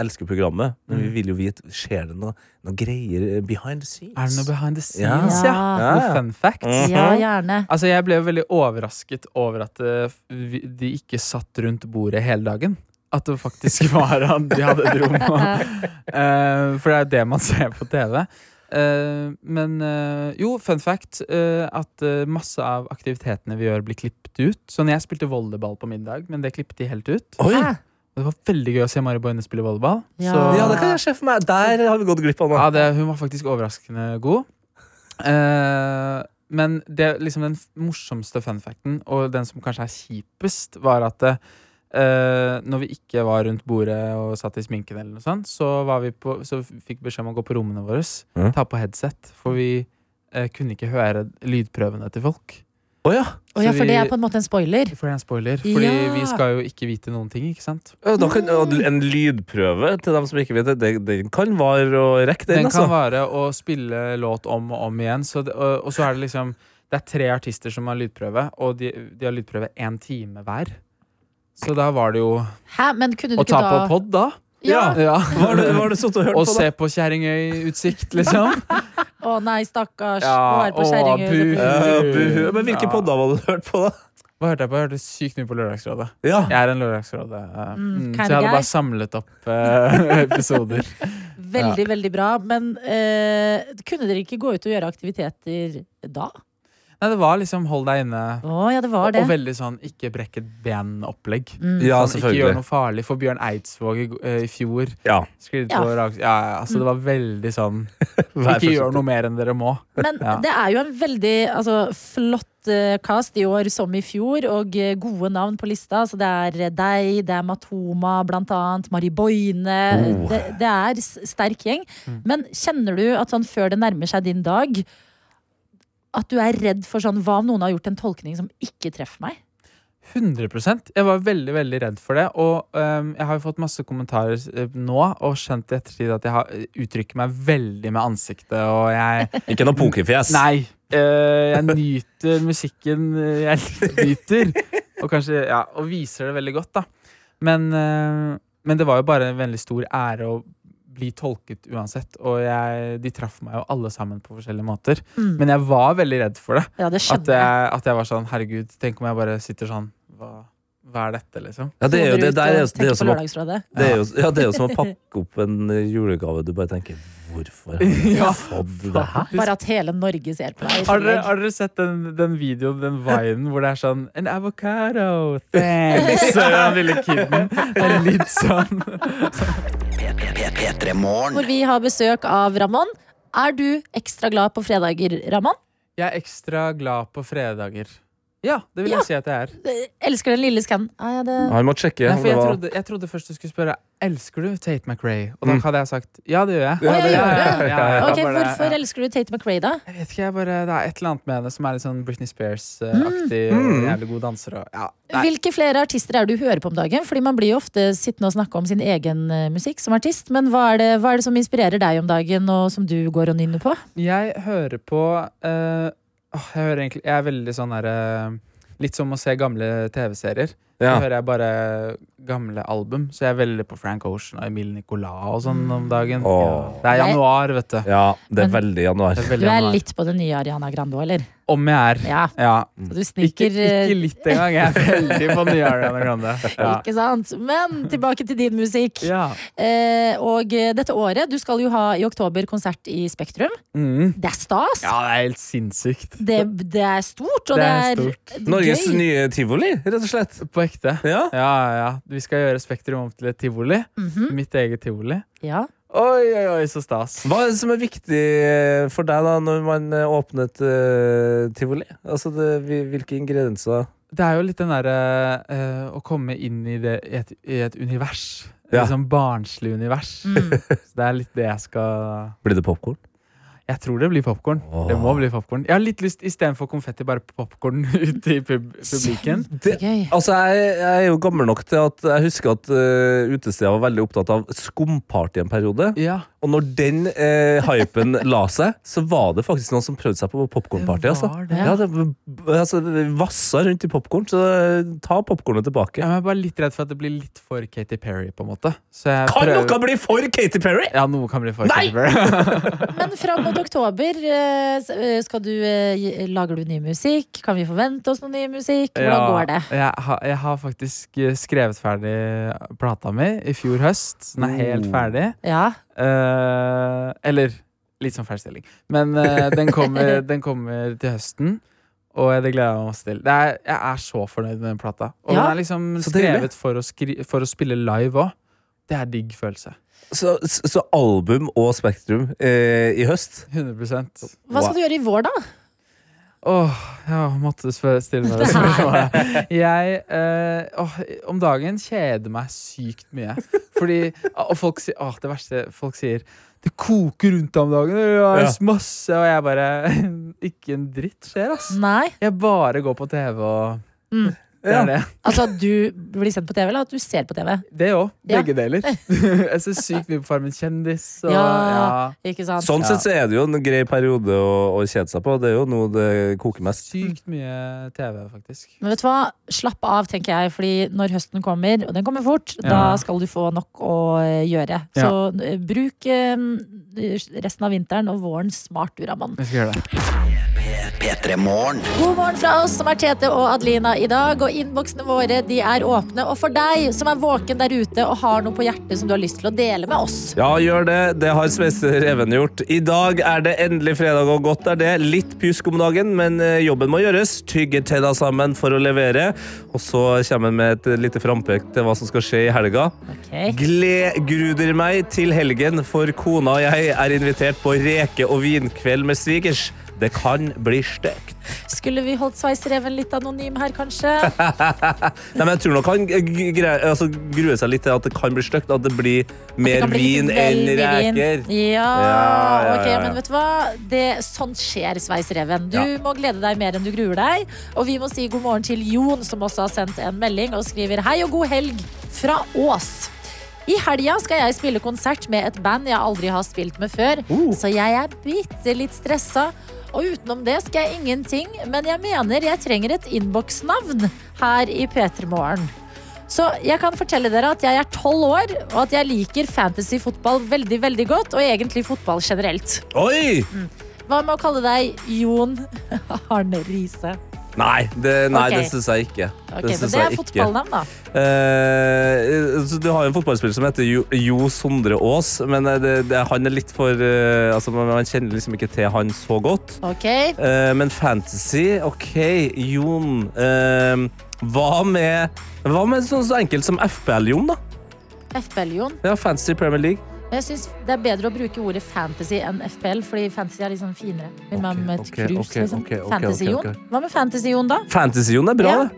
elsker programmet, men vi vil jo vite Skjer det noe, noe greier behind the scenes. Er det noe behind the scenes, ja? Ja. Ja, Noe ja. fun fact? -hmm. Ja, gjerne. Altså, jeg ble jo veldig overrasket over at eh, de ikke satt rundt bordet hele dagen. At det faktisk var han de hadde et rom. Eh, for det er jo det man ser på TV. Eh, men uh, jo, fun fact. uh, at masse av aktivitetene vi gjør, blir klippet ut. Sånn, jeg spilte volleyball på middag, men det klippet de helt ut. Oi! Hæ? Det var veldig gøy å se Mari Boine spille volleyball. Ja. Så, Ja, det kan jeg se for meg. Der har vi gått glipp av noe. ja, det, hun var faktisk overraskende god. Eh, men det, liksom den morsomste fun facten, og den som kanskje er kjipest, var at eh, når vi ikke var rundt bordet og satt i sminken, eller noe sånt, så, var vi på, så fikk vi beskjed om å gå på rommene våre, mm. ta på headset, for vi uh, kunne ikke høre lydprøvene til folk. Oh, ja. Oh, ja, for for det er på en måte en spoiler. For det er en spoiler. Fordi Ja. vi skal jo ikke vite noen ting, ikke sant? Ja, Da kan, en lydprøve til dem som ikke vet det, det, den kan vare og rekke, den. Den altså. kan være å spille låt om og om igjen. Så det, og, og så er det liksom Det er tre artister som har lydprøve, og de, de har lydprøve én time hver. Så da var det jo Hæ, men kunne du å ikke ta da på pod, da. Ja. Ja. Var det, var det hørt Og på, se på Kjerringøy-utsikt, liksom. Å nei, stakkars. Ja, å det på å, Kjerringøy. bu. Ja. Men hvilke Ja. podder hadde du hørt på, da? Hva hørte jeg på? Jeg hørte sykt mye på Lørdagsrådet. Ja. Jeg er en Lørdagsrådet. eh, Mm, mm, så jeg hadde bare samlet opp uh, episoder. Veldig, veldig bra. Men uh, kunne dere ikke gå ut og gjøre aktiviteter da? Nei, det var liksom hold deg inne. Å ja, det var Og, det. og veldig sånn ikke brekk et ben-opplegg. Mm. Ja, sånn, ikke gjør noe farlig. For Bjørn Eidsvåg i, eh, i fjor Ja. Ja. på Rags- ja, ja, altså Det var veldig sånn Ikke gjør noe mer enn dere må. Men Ja. det er jo en veldig altså, flott eh, cast i år som i fjor, og eh, gode navn på lista. Så det er eh, deg, det er Matoma blant annet, Mari Boine. Oh. Det, det er sterk gjeng. Mm. Men kjenner du at sånn før det nærmer seg din dag, at du er redd for sånn Hva om noen har gjort en tolkning som ikke treffer meg? 100% Jeg var veldig veldig redd for det. Og um, jeg har jo fått masse kommentarer eh, nå, og skjønt i ettertid at jeg har, eh, uttrykker meg veldig med ansiktet. Og jeg Ikke noe pokerfjes. Nei! Uh, jeg nyter musikken jeg nyter. Og kanskje Ja, og viser det veldig godt, da. Men, uh, men det var jo bare en veldig stor ære å bli tolket uansett. Og jeg, de traff meg jo alle sammen på forskjellige måter. Mm. Men jeg var veldig redd for det. Ja, det At jeg. at jeg var sånn, herregud, tenk om jeg bare sitter sånn Hva, hva er dette, liksom? Ja, det er jo som å, Lørdagsrådet. det, er jo, ja, det er jo som å pakke opp en julegave. Du bare tenker Hvorfor har jeg Ja, fått det her? Bare at hele Norge ser på deg. Har dere, har dere sett den, den videoen, den vinen, hvor det er sånn En avocado, thanks! Er den lille kiden. Det er litt sånn. Hvor vi har besøk av Ramón. Er du ekstra glad på fredager, Ramón? Jeg er ekstra glad på fredager. Ja, det vil Ja. jeg si at jeg er. Elsker den lille skannen. Ah, ja, det... Han må sjekke. Nei, det jeg, var- trodde, jeg trodde først du skulle spørre Elsker du Tate McRae. Og da Mm. hadde jeg sagt ja, det gjør jeg. Ja, det- gjør det. ja, ja, ja, Ok, Hvorfor elsker du Tate McRae, da? Jeg vet ikke, jeg bare, Det er et eller annet med henne som er litt sånn Britney Spears-aktig. Mm. Og jævlig god danser. Og, ja. Nei. Hvilke flere artister er det du hører på om dagen? Fordi Man blir jo ofte sittende og snakke om sin egen eh, musikk som artist. Men hva er, det, hva er det som inspirerer deg om dagen, og som du går og nynner på? Jeg hører på eh, åh, Jeg egentlig Jeg er veldig sånn derre Litt som å se gamle TV-serier. Ja. Så hører jeg bare gamle album. Så jeg er veldig på Frank Ocean og Emil Nicolas og sånn om dagen. Åh. Ja. Det er januar, vet du. Ja, det er Men- veldig januar. Det er Du er januar. litt på det nye Ariana Grande òg, eller? Om jeg er. Ja. Ja. Så du Ikke, sniker eh, ikke litt engang. Jeg er veldig på nye Ariana Grande. Ja. Ikke sant? Men tilbake til din musikk. Ja. Eh, og eh, dette året, du skal jo ha i oktober konsert i Spektrum. Mm. Det er stas! ja, det er helt sinnssykt. Det, det er stort, og Det det er er, stort. Norges gøy. nye tivoli, rett og slett. På ekte. Ja. Ja, ja. Vi skal gjøre Spektrum om til et tivoli. Mhm. Mitt eget tivoli. Ja. Oi, oi, oi, så stas. Hva er det som er viktig eh, for deg da når man eh, åpner et eh, tivoli? Altså, det, hvilke ingredienser Det er jo litt den derre uh, å komme inn i, det, i, et, i et univers. Ja. Et sånn barnslig univers. Mm. Så det er litt det jeg skal Blir det popkorn? Jeg tror det blir popkorn. Det må bli popcorn. Jeg har litt lyst istedenfor konfetti, bare popkorn ute i pub publiken. Det, altså, jeg, jeg er jo gammel nok til at jeg husker at uh, utesteder var veldig opptatt av skumparty en periode. Ja, Og når den uh, hypen la seg, så var det faktisk noen som prøvde seg på popkornparty. Altså. det. Ja, det, altså, vassa rundt i popkorn, så uh, ta popkornet tilbake. jeg er bare litt redd for at det blir litt for Katy Perry, på en måte. Så jeg Kan prøver- noe bli for Katy Perry?! Ja, noe kan bli for Nei! Katy Perry. Men fram mot oktober, eh, eh, skal du, eh, lager du ny musikk? Kan vi forvente oss noe ny musikk? Hvordan går det? Jeg, har- jeg har faktisk skrevet ferdig plata mi i fjor høst. Den er helt Oh. ferdig. Ja, Uh, eller litt sånn feilstilling. Men uh, den, kommer, den kommer til høsten. Og det gleder jeg meg masse til. Det er, jeg er så fornøyd med den plata. Og Ja, den er liksom skrevet for å, skri for å spille live òg. Det er digg følelse. Så, så album og Spektrum eh, i høst? 100% Hva skal du gjøre i vår, da? Åh, ja, måtte stille meg det spørsmålet. Jeg eh, oh, om dagen kjeder meg sykt mye. Fordi Og folk sier oh, det verste folk sier Det koker rundt om dagen, det er Ja. masse Og jeg bare Ikke en dritt skjer, ass. Nei. Jeg bare går på TV og Mm. Det er det. Altså, du blir sendt på TV, eller at du ser på TV? Det òg. Ja. Begge deler. jeg ser sykt mye på Farmen kjendis. Og, Ja. ja. Ikke sant? Sånn sett så er det jo en grei periode å, å kjede seg på. Det er jo noe det koker mest. Sykt mye TV, faktisk. Men vet du hva? Slapp av, tenker jeg. Fordi når høsten kommer, og den kommer fort, Ja. da skal du få nok å eh, gjøre. Så eh, bruk eh, resten av vinteren og våren smart, du, Ramon. Jeg skal gjøre det. God morgen fra oss som er Tete og Adelina i dag. Og innboksene våre de er åpne. Og for deg som er våken der ute og har noe på hjertet som du har lyst til å dele med oss. Ja, gjør det. Det har Svester Even gjort. I dag er det endelig fredag, og godt er det. Litt pjusk om dagen, men eh, jobben må gjøres. Tygge tenna sammen for å levere. Og så kommer han med et lite frampek til hva som skal skje i helga. Ok. Gledgruder meg til helgen, for kona og jeg er invitert på reke- og vinkveld med svigers. Det kan bli stygt. Skulle vi holdt Sveisereven litt anonym her, kanskje? Nei, men jeg tror nok han altså, gruer seg litt til at det kan bli stygt. At det blir mer det bli vin enn reker. Ja, Ja, ja, ok, men vet du hva? Det, sånt skjer, Sveisereven. Du Ja. må glede deg mer enn du gruer deg. Og vi må si god morgen til Jon, som også har sendt en melding og skriver hei og god helg fra Ås. I helga skal jeg spille konsert med et band jeg aldri har spilt med før, Uh. så jeg er bitte litt stressa. Og utenom det skal jeg ingenting, men jeg mener jeg trenger et innboksnavn her i P3 Morgen. Så jeg kan fortelle dere at jeg er tolv år, og at jeg liker fantasy-fotball veldig veldig godt. Og egentlig fotball generelt. Oi! Hva med å kalle deg Jon Arne Riise? Nei, det, nei, Ok. det syns jeg ikke. Ok, det det er fotballnavn, da. Uh, du har jo en fotballspiller som heter Jo, jo Sondre Aas, men eh, det, han er litt for uh, altså, man, kjenner liksom ikke til han så godt. Ok, Uh, men fantasy, OK, Jon Hva med Hva med sånn så enkelt som FBL-Jon, da? FBL-Jon. Ja, Fantasy Premier League. Jeg syns det er bedre å bruke ordet fantasy enn FPL, fordi fantasy er liksom finere. Vil man med et krus, liksom. Fantasy-Jon. Hva med fantasy-Jon, da? Fantasy-Jon er bra, Ja. det.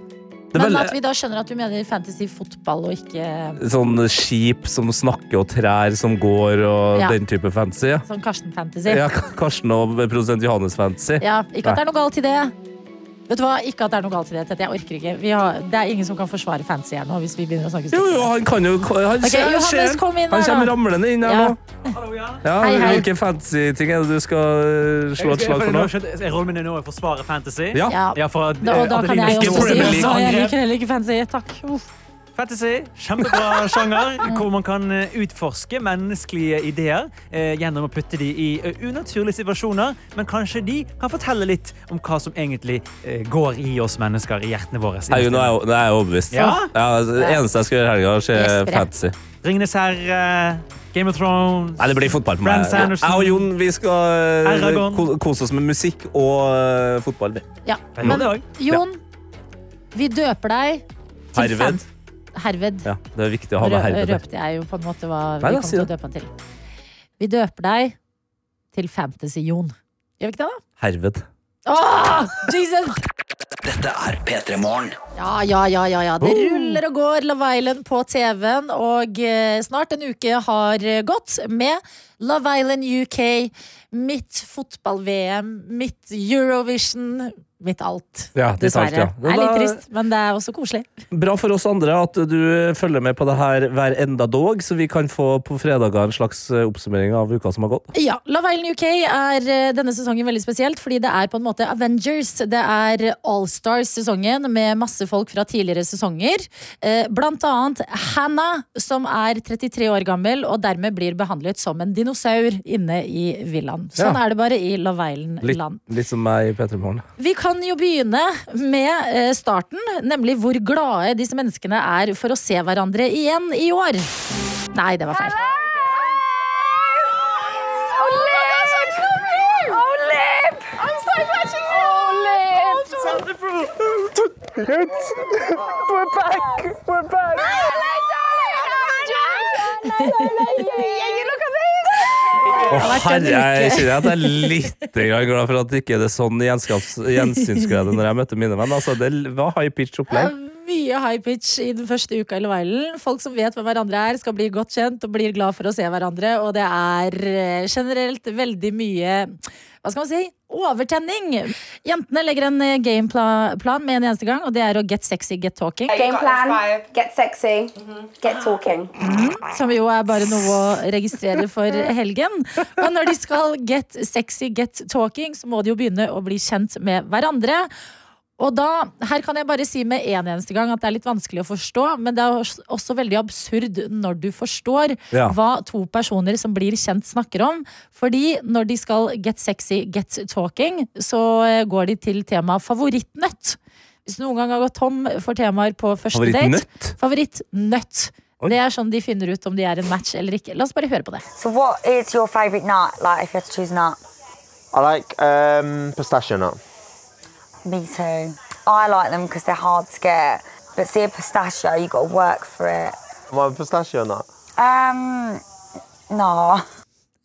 Men vel... at vi da skjønner at du mener fantasy-fotball og ikke Sånn skip som snakker, og trær som går, og Ja. den type fantasy. Sånn Karsten-fantasy. Ja, Karsten og produsent Johannes Fantasy. Ja, ikke at det er noe galt i det. Vet du hva, ikke at det er noe galt i det. Tete. Jeg orker ikke. Vi har, det er ingen som kan forsvare fancy her nå. Hvis vi begynner å snakke Jo, jo, han kan jo han, okay, Johannes, kom inn han kommer ramlende inn her Ja. nå. Ja, Hei, hei. Hvilke fancy ting er det du skal eh, slå et slag for nå? Rollen min er nå å forsvare fantasy. Ja. Ja. Ja, for Da, og da kan jeg også si at jeg liker heller ikke fancy. Takk. Uff. Fantasy, kjempebra sjanger, hvor man kan eh, utforske menneskelige ideer eh, gjennom å putte de i eh, unaturlige situasjoner, men kanskje de kan fortelle litt om hva som egentlig eh, går i oss mennesker, i hjertene våre. Hei, nå er jeg, jeg overbevist. Ja. Ja, det eneste jeg skal gjøre i helga, er å se fantasy. Ringenes herre, Game of Thrones Nei, det blir fotball på meg. Jeg og Jon vi skal eh, Aragon. ko- kose oss med musikk og fotball. Ja. Men. Jon, vi døper deg til Herved. Herved. Ja, det er viktig å ha med herved. Røpte jeg jo på en måte hva vi Nei, da, kom si til å døpe han til. Vi døper deg til Fantasy-Jon. Gjør vi ikke det, da? Herved. Åh, Jesus! Dette er P3 Morgen. Ja, ja, ja, ja, ja. Det ruller og går Love Island på TV-en, og eh, snart en uke har eh, gått med Love Island UK, mitt fotball-VM, mitt Eurovision, mitt alt. Ja, dessverre. alt, ja. Det er litt trist, men det er også koselig. Bra for oss andre at du følger med på det her hver enda dog, så vi kan få på fredager en slags eh, oppsummering av uka som har gått. Ja, Love Island UK er denne sesongen veldig spesielt, fordi det er på en måte Avengers. Det er Allstars-sesongen med masse folk fra tidligere sesonger. Eh, Blant annet Hannah, som er 33 år gammel og dermed blir behandlet som en dinosaur inne i villaen. Sånn Ja. er det bare i Love Island-land. litt som meg i P3 Morgen. Vi kan jo begynne med eh, starten, nemlig hvor glade disse menneskene er for å se hverandre igjen i år. Nei, det var feil. Å, vært en herre, jeg kjenner at jeg er litt glad for at det ikke er sånn gjensynsglede når jeg møter mine venner. Altså, det var high pitch opplegg. Mye high pitch i den første uka i Love Folk som vet hvem hverandre er, skal bli godt kjent og blir glad for å se hverandre. Og det er eh, generelt veldig mye hva skal man si? Overtenning. Jentene legger en eh, gameplan med en eneste gang, og det er å get sexy, get talking. Gameplan, get sexy, get talking. Som jo er bare noe å registrere for helgen. Og når de skal get sexy, get talking, så må de jo begynne å bli kjent med hverandre. Og da, her kan jeg bare si med en eneste gang at det er litt vanskelig å forstå, men det er også- veldig absurd når du forstår Ja. hva to personer som blir kjent snakker om. Fordi når de skal get sexy, get talking, så eh, går de til temaet favorittnøtt. Hvis du noen gang har gått tom for temaer på første date Favorittnøtt? Favorittnøtt. Oi. Det er sånn de finner ut om de er en match eller ikke. La oss bare høre på det. So, what is your favourite nut? Like, if you had to choose nut, I like um, pistachio nut. Me too. I like them because they're hard to get. But see, a pistachio, you got to work for it. My pistachio nut. Um, no.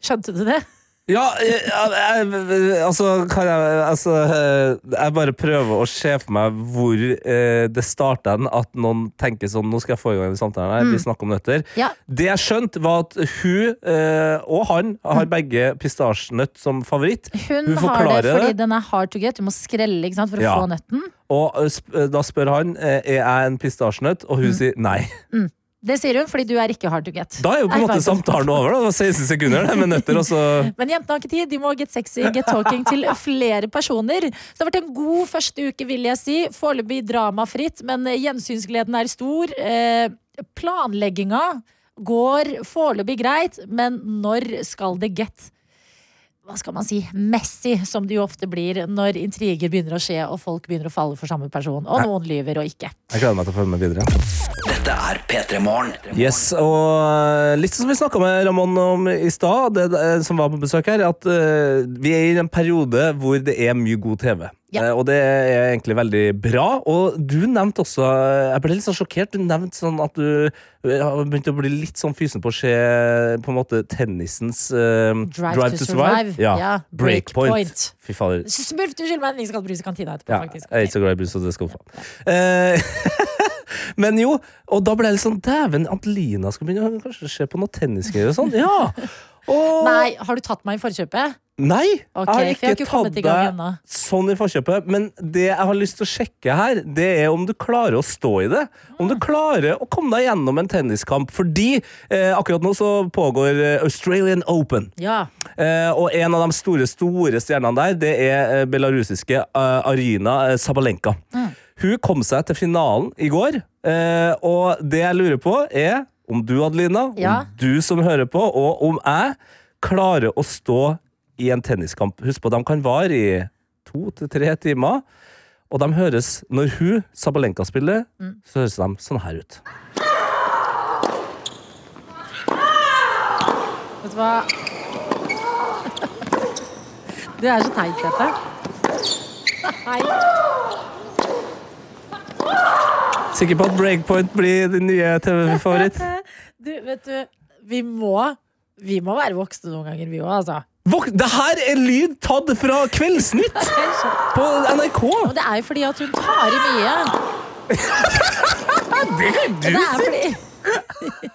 Skjønte du det? Ja, jeg, jeg, altså, kan jeg, altså eh, jeg bare prøver å se for meg hvor eh, det starta hen at noen tenker sånn Nå skal jeg få i gang den samtalen her. Vi snakker om nøtter. Ja. Det jeg skjønte, var at hun eh, og han har begge pistasjenøtt som favoritt. Hun, Hun har det fordi det. den er hard to get. Du må skrelle ikke sant, for å Ja. få nøtten. Og eh, da spør han eh, er jeg en pistasjenøtt, og hun sier nei. Det sier hun fordi du er ikke hard to get. Da er jo på en måte samtalen over. da Det var 16 sekunder det, med nøtter. Og så Men jentene har ikke tid. De må get sexy, get talking til flere personer. Så det har vært en god første uke, vil jeg si. Foreløpig dramafritt, men gjensynsgleden er stor. Eh, planlegginga går foreløpig greit, men når skal det get hva skal man si, messy, som det jo ofte blir når intriger begynner å skje og folk begynner å falle for samme person, og noen lyver og ikke. Jeg gleder meg til å følge med videre. Dette er P3 Morgen. Yes, og eh, litt som vi snakka med Ramón om i stad, det- det- som var på besøk her, at eh, vi er i en periode hvor det er mye god TV. Ja. Eh, og det er egentlig veldig bra. Og du nevnte også Jeg ble litt sånn sjokkert. Du nevnte sånn at du begynte å bli litt sånn fysen på å se på en måte tennisens uh, Drive, to, survive. Ja. Breakpoint. Breakpoint. Fy fader. Smurf, du skylder meg en skal brus i kantina etterpå, Ja, faktisk. jeg er ikke så glad i brus, så det skal hun få. Eh, Men jo, og da ble jeg litt sånn Dæven, Adelina skal begynne å se på noe tennisgreier og sånn. Ja! Og, Nei, har du tatt meg i forkjøpet? Nei, Okay, jeg har ikke tatt deg sånn i forkjøpet. Men det jeg har lyst til å sjekke her, det er om du klarer å stå i det. Om du klarer å komme deg gjennom en tenniskamp. Fordi eh, akkurat nå så pågår eh, Australian Open. Ja. Eh, og en av de store store stjernene der, det er eh, belarusiske eh, Arina Sabalenka. Sabalenka. Hun kom seg til finalen i går, eh, og det jeg lurer på, er om du, Adelina, Ja. om du som hører på, og om jeg klarer å stå i en tenniskamp. Husk på, de kan vare i to til tre timer. Og de høres, når hun, Sabalenka, spiller, så høres de sånn her ut. Vet du hva? Du er så teit, dette. Hei. Sikker på at breakpoint blir din nye TV-favoritt? Du, vet du, vi må, vi må være voksne noen ganger, vi òg, altså. Det her er lyd tatt fra Kveldsnytt på NRK! Og det er jo fordi at hun tar i mye. Det kan du si!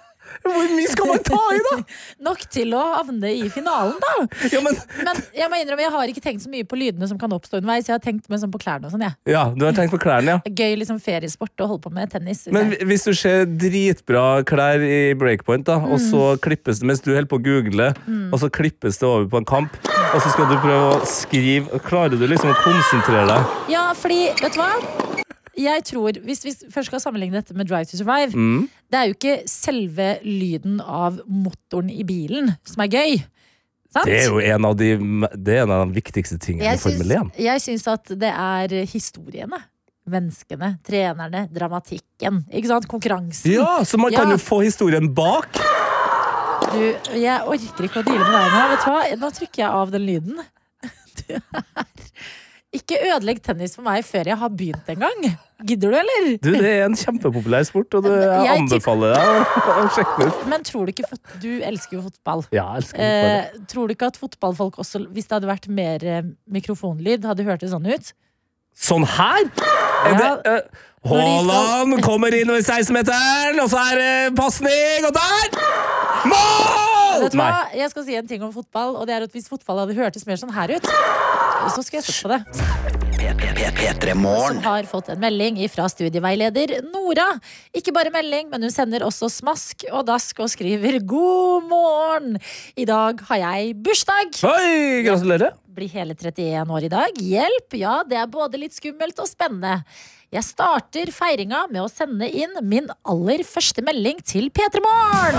Hvor mye skal man ta i, da? Nok til å havne i finalen, da. Ja, men, Men jeg må innrømme, jeg har ikke tenkt så mye på lydene som kan oppstå underveis. Jeg har tenkt mer sånn på klærne og sånn, jeg. ja, du har tenkt på klærne, ja. Gøy liksom feriesport å holde på med tennis. Men jeg. hvis du ser dritbra klær i breakpoint, da, og så klippes det mens du holder på å google, og så klippes det over på en kamp, og så skal du prøve å skrive Klarer du liksom å konsentrere deg? Ja, fordi, vet du hva? Jeg tror, Hvis vi først skal sammenligne dette med Drive to Survive Mm. Det er jo ikke selve lyden av motoren i bilen som er gøy. Sant? Det er jo en av de, det er en av de viktigste tingene i Formel 1. jeg syns at det er historiene. Menneskene, trenerne, dramatikken. Ikke sant? Konkurransen. Ja, så man kan Ja. jo få historien bak. Du, jeg orker ikke å deale med deg nå. Vet du hva? Nå trykker jeg av den lyden. Du er Ikke ødelegg tennis for meg før jeg har begynt engang. Gidder du, eller? Du, det er en kjempepopulær sport, og det, jeg Jeg anbefaler deg å, sjekke ut. Men tror du ikke Du elsker jo fotball. Ja, jeg elsker fotball. Eh, tror du ikke at fotballfolk også, hvis det hadde vært mer eh, mikrofonlyd, hadde hørt det sånn ut? Sånn her? Er det, Ja. eh, Haaland kommer inn over 16-meteren, og så er det pasning, og der! Mål! Vet du hva? Jeg skal si en ting om fotball, og det er at hvis fotball hadde hørtes mer sånn her ut, så skulle jeg sett på det. P3 Som har fått en melding fra studieveileder Nora. Ikke bare melding, men hun sender også smask og dask og skriver 'God morgen'. I dag har jeg bursdag. Oi, gratulerer. Blir hele 31 år i dag. Hjelp! Ja, det er både litt skummelt og spennende. Jeg starter feiringa med å sende inn min aller første melding til P3 Morgen.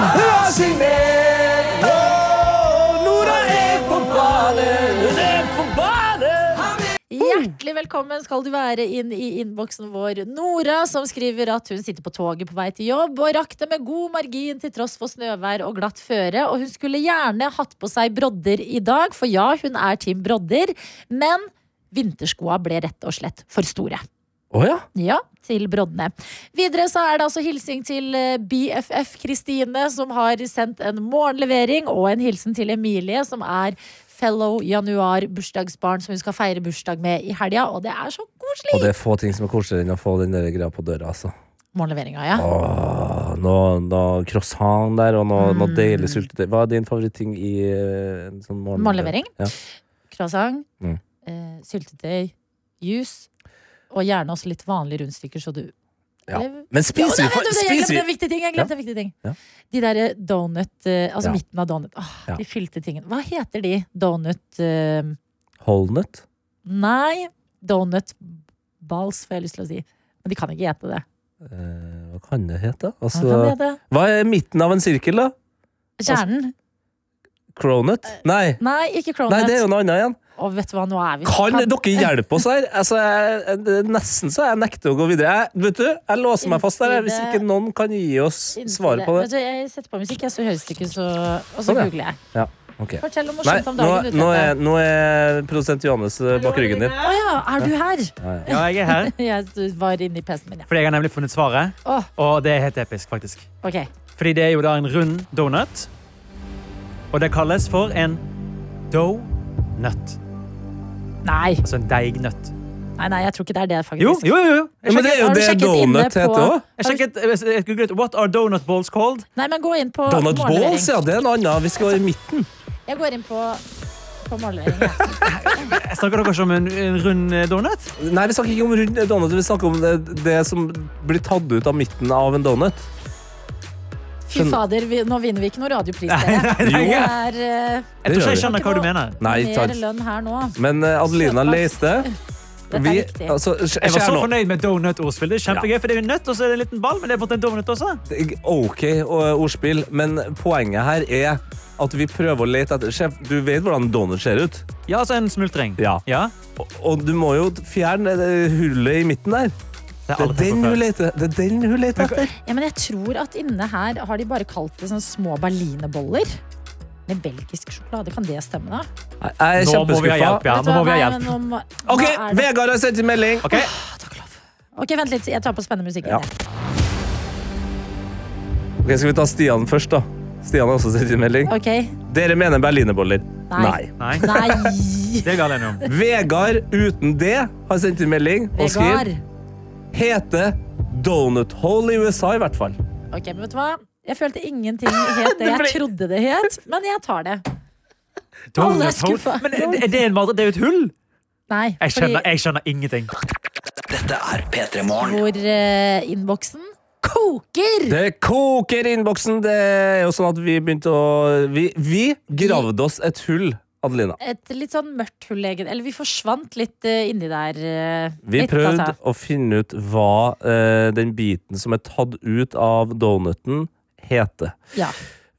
Nora er på banen, Hjertelig velkommen skal du være inn i innboksen vår. Nora som skriver at hun sitter på toget på vei til jobb og rakk det med god margin til tross for snøvær og glatt føre. Og hun skulle gjerne hatt på seg brodder i dag, for ja, hun er Team Brodder. Men vinterskoa ble rett og slett for store. Oh, ja. Ja, til broddene. Videre så er det altså hilsing til eh, BFF Kristine, som har sendt en morgenlevering, og en hilsen til Emilie, som er fellow januar bursdagsbarn som hun skal feire bursdag med i helga. Og det er så koselig! Og det er få ting som er koseligere enn å få den der greia på døra, altså. Morgenleveringa, ja. Åh, noe, noe croissant der, og noe, noe Mm. deilig syltetøy. Hva er din favoritting i eh, en sånn morgenlevering? Morgenlevering. Ja. Croissant, Mm. eh, syltetøy, juice, og gjerne også litt vanlige rundstykker, så du Ja. Men spiser vi for Jeg glemte en viktig ting. Glemte en viktig ting. Ja. De der eh, donut eh, Altså Ja. midten av donut. Åh, Ja. De fylte tingene. Hva heter de? Donut uh... Holnut? Nei, donut balls, får jeg lyst til å si. Men de kan ikke hete det. Eh, hva kan det hete? Hva Altså, kan det hete? hva er midten av en sirkel, da? Kjernen? Cronut? Nei. Nei, ikke cronut. Nei, det er jo noe annet igjen. Og vet du hva, nå er vi Kan dere hjelpe oss her? Altså, jeg, nesten så jeg nekter å gå videre. Jeg, vet du, jeg låser meg fast der hvis ikke noen kan gi oss svaret på det. Vet du, Jeg setter på musikk, så høres det ikke så Og så Sånn, ja. googler jeg. Ja, Okay. Fortell om skjønt om dagen. Nå, nå, er, nå er produsent Johannes eh, bak ryggen din. Å ja, er du her? Ja, jeg er her. Jeg var inne i PC-en min, ja. Fordi jeg har nemlig funnet svaret. Og det er helt episk, faktisk. Okay. Fordi det er jo da en rund donut. Og det kalles for en dough-nut. Nei. Altså en deignøtt. nei, nei, jeg tror ikke det er det, faktisk. Jo, jo, jo. jo. Ja, men det er jo det sjekket inne donut på- heter òg. Jeg sjekket, jeg googlet What are donut balls called? Nei, men gå inn på Donut balls, ja. Det er noe annet. Vi skal være i midten. Jeg går inn på, på. Ja. Snakker dere ikke om en, en rund eh, donut? Nei, vi snakker ikke om rund donut. Vi snakker om det, det som blir tatt ut av midten av en donut. Fy fader, vi, nå vinner vi ikke noe radiopris, dere. nei, Det er eh, Jeg tror ikke jeg skjønner hva du mener. Nei, mer lønn her nå. Men eh, Adelina leste. Dette Vi, er viktig. altså, Jeg var så nå. fornøyd med donut-ordspill. Det er kjempegøy, for det er jo nøtt, og så er det en liten ball, men det er på en måte en donut også. Ok og- ordspill, men poenget her er at vi prøver å lete etter Sjef, du vet hvordan donut ser ut? Ja, altså en smultring. Ja. Ja, Og, og du må jo fjerne det hullet i midten der. Det er den hun leter, det er den hun leter etter. Ja, men jeg tror at inne her har de bare kalt det sånn små berlinerboller. Med belgisk sjokolade. Kan det stemme, da? Jeg er Nå må vi ha kjempeskuffa. hjelp, ja. Nå må vi ha Nei, hjelp. nå Ok, det? Vegard har sendt en melding. Ok, Ok, vent litt. Jeg tar på spennende musikk. Ja. Ok, Skal vi ta Stian først, da? Stian har også sendt en melding. Okay. Dere mener berlinerboller? Nei. Nei, Nei, det er. Vegard uten det har sendt en melding og skriver Heter Donut Hole i USA, i hvert fall. Ok, men vet du hva? Jeg følte ingenting het det jeg trodde det het, men jeg tar det. Alle er skuffa. Men er det en? Det er jo et hull! Nei, Jeg fordi skjønner, jeg skjønner ingenting. Dette er P3 Morgen. hvor uh, innboksen koker. Det koker i innboksen. Det er jo sånn at vi begynte å Vi, vi gravde oss et hull, Adelina. Et litt sånn mørkt hull, egentlig. Eller vi forsvant litt uh, inni der. Uh, Vi litt, prøvde altså. å finne ut hva uh, den biten som er tatt ut av donuten, heter. Ja.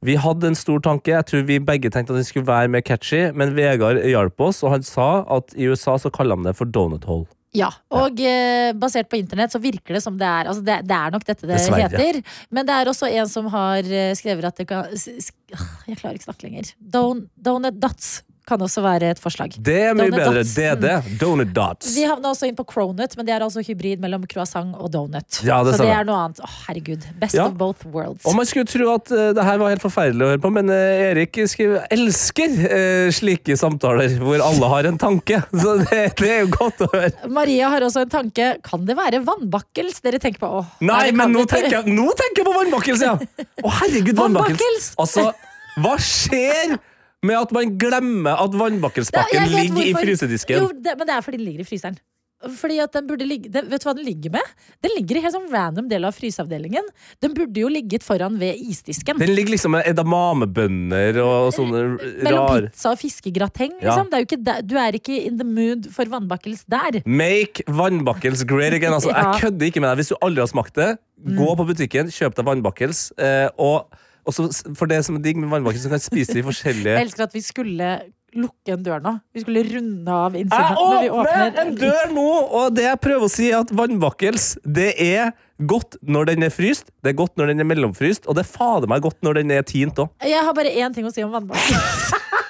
Vi hadde en stor tanke. Jeg tror vi begge tenkte at den skulle være mer catchy, men Vegard hjalp oss, og han sa at i USA så kaller de det for donut hole. Ja, og eh, basert på internett så virker det som det er altså det, det er nok dette det Dessverre. heter. Men det er også en som har skrevet at det kan Jeg klarer ikke snakke lenger. Don, donut dots kan også være et forslag. Det er mye Donut bedre. dots. DD. Donut dots. Vi havna også inn på cronut, men det er altså hybrid mellom croissant og donut. Ja, det så det er noe annet. Å, herregud. Best Ja. of both worlds. Og man skulle tro at uh, det her var helt forferdelig å høre på, men uh, Erik skriver elsker uh, slike samtaler hvor alle har en tanke. Så det, det er jo godt å høre. Maria har også en tanke. Kan det være vannbakkels dere tenker på? Åh, Nei, men nå tenker jeg, nå tenker jeg på vannbakkels, ja! Å, herregud. Vannbakkels! Altså, hva skjer med at man glemmer at vannbakkelspakken ligger i frysedisken? Jo, det, men det er fordi den ligger i fryseren. Fordi at den burde ligge den, Vet du hva den ligger med? Den ligger i helt sånn random del av fryseavdelingen. Den burde jo ligget foran ved isdisken. Den ligger liksom med edamamebønner og sånne rare Mellom pizza og fiskegrateng. Ja. Liksom. Det er ikke du er ikke in the mood for vannbakkels der. Make vannbakkels great again. Altså, Ja. Jeg kødder ikke med deg. Hvis du aldri har smakt det, gå på butikken, kjøp deg vannbakkels. Eh, og og så for det som er digg med vannbakkels, så kan jeg spise de forskjellige Jeg elsker at vi skulle lukke en dør nå. Vi skulle runde av innsiden. Jeg åpner en dør nå, og det jeg prøver å si, er at vannbakkels det er godt når den er fryst, det er godt når den er mellomfryst, og det er fader meg godt når den er tint òg. Jeg har bare én ting å si om vannbakkels.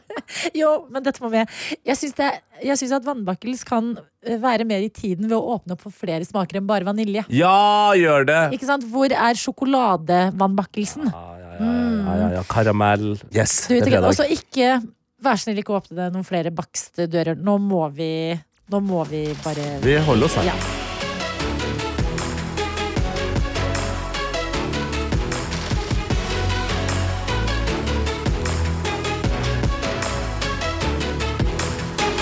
jo, men dette må med. Jeg syns, at vannbakkels kan eh, være mer i tiden ved å åpne opp for flere smaker enn bare vanilje. Ja, gjør det! Ikke sant? Hvor er sjokoladevannbakkelsen? Ja, ja, ja, ja, ja, ja. Karamell. Yes, Du det er ikke, fredag. også ikke Vær snill, ikke åpne noen flere bakstdører. Nå må vi Nå må vi bare Vi holder oss her. Ja.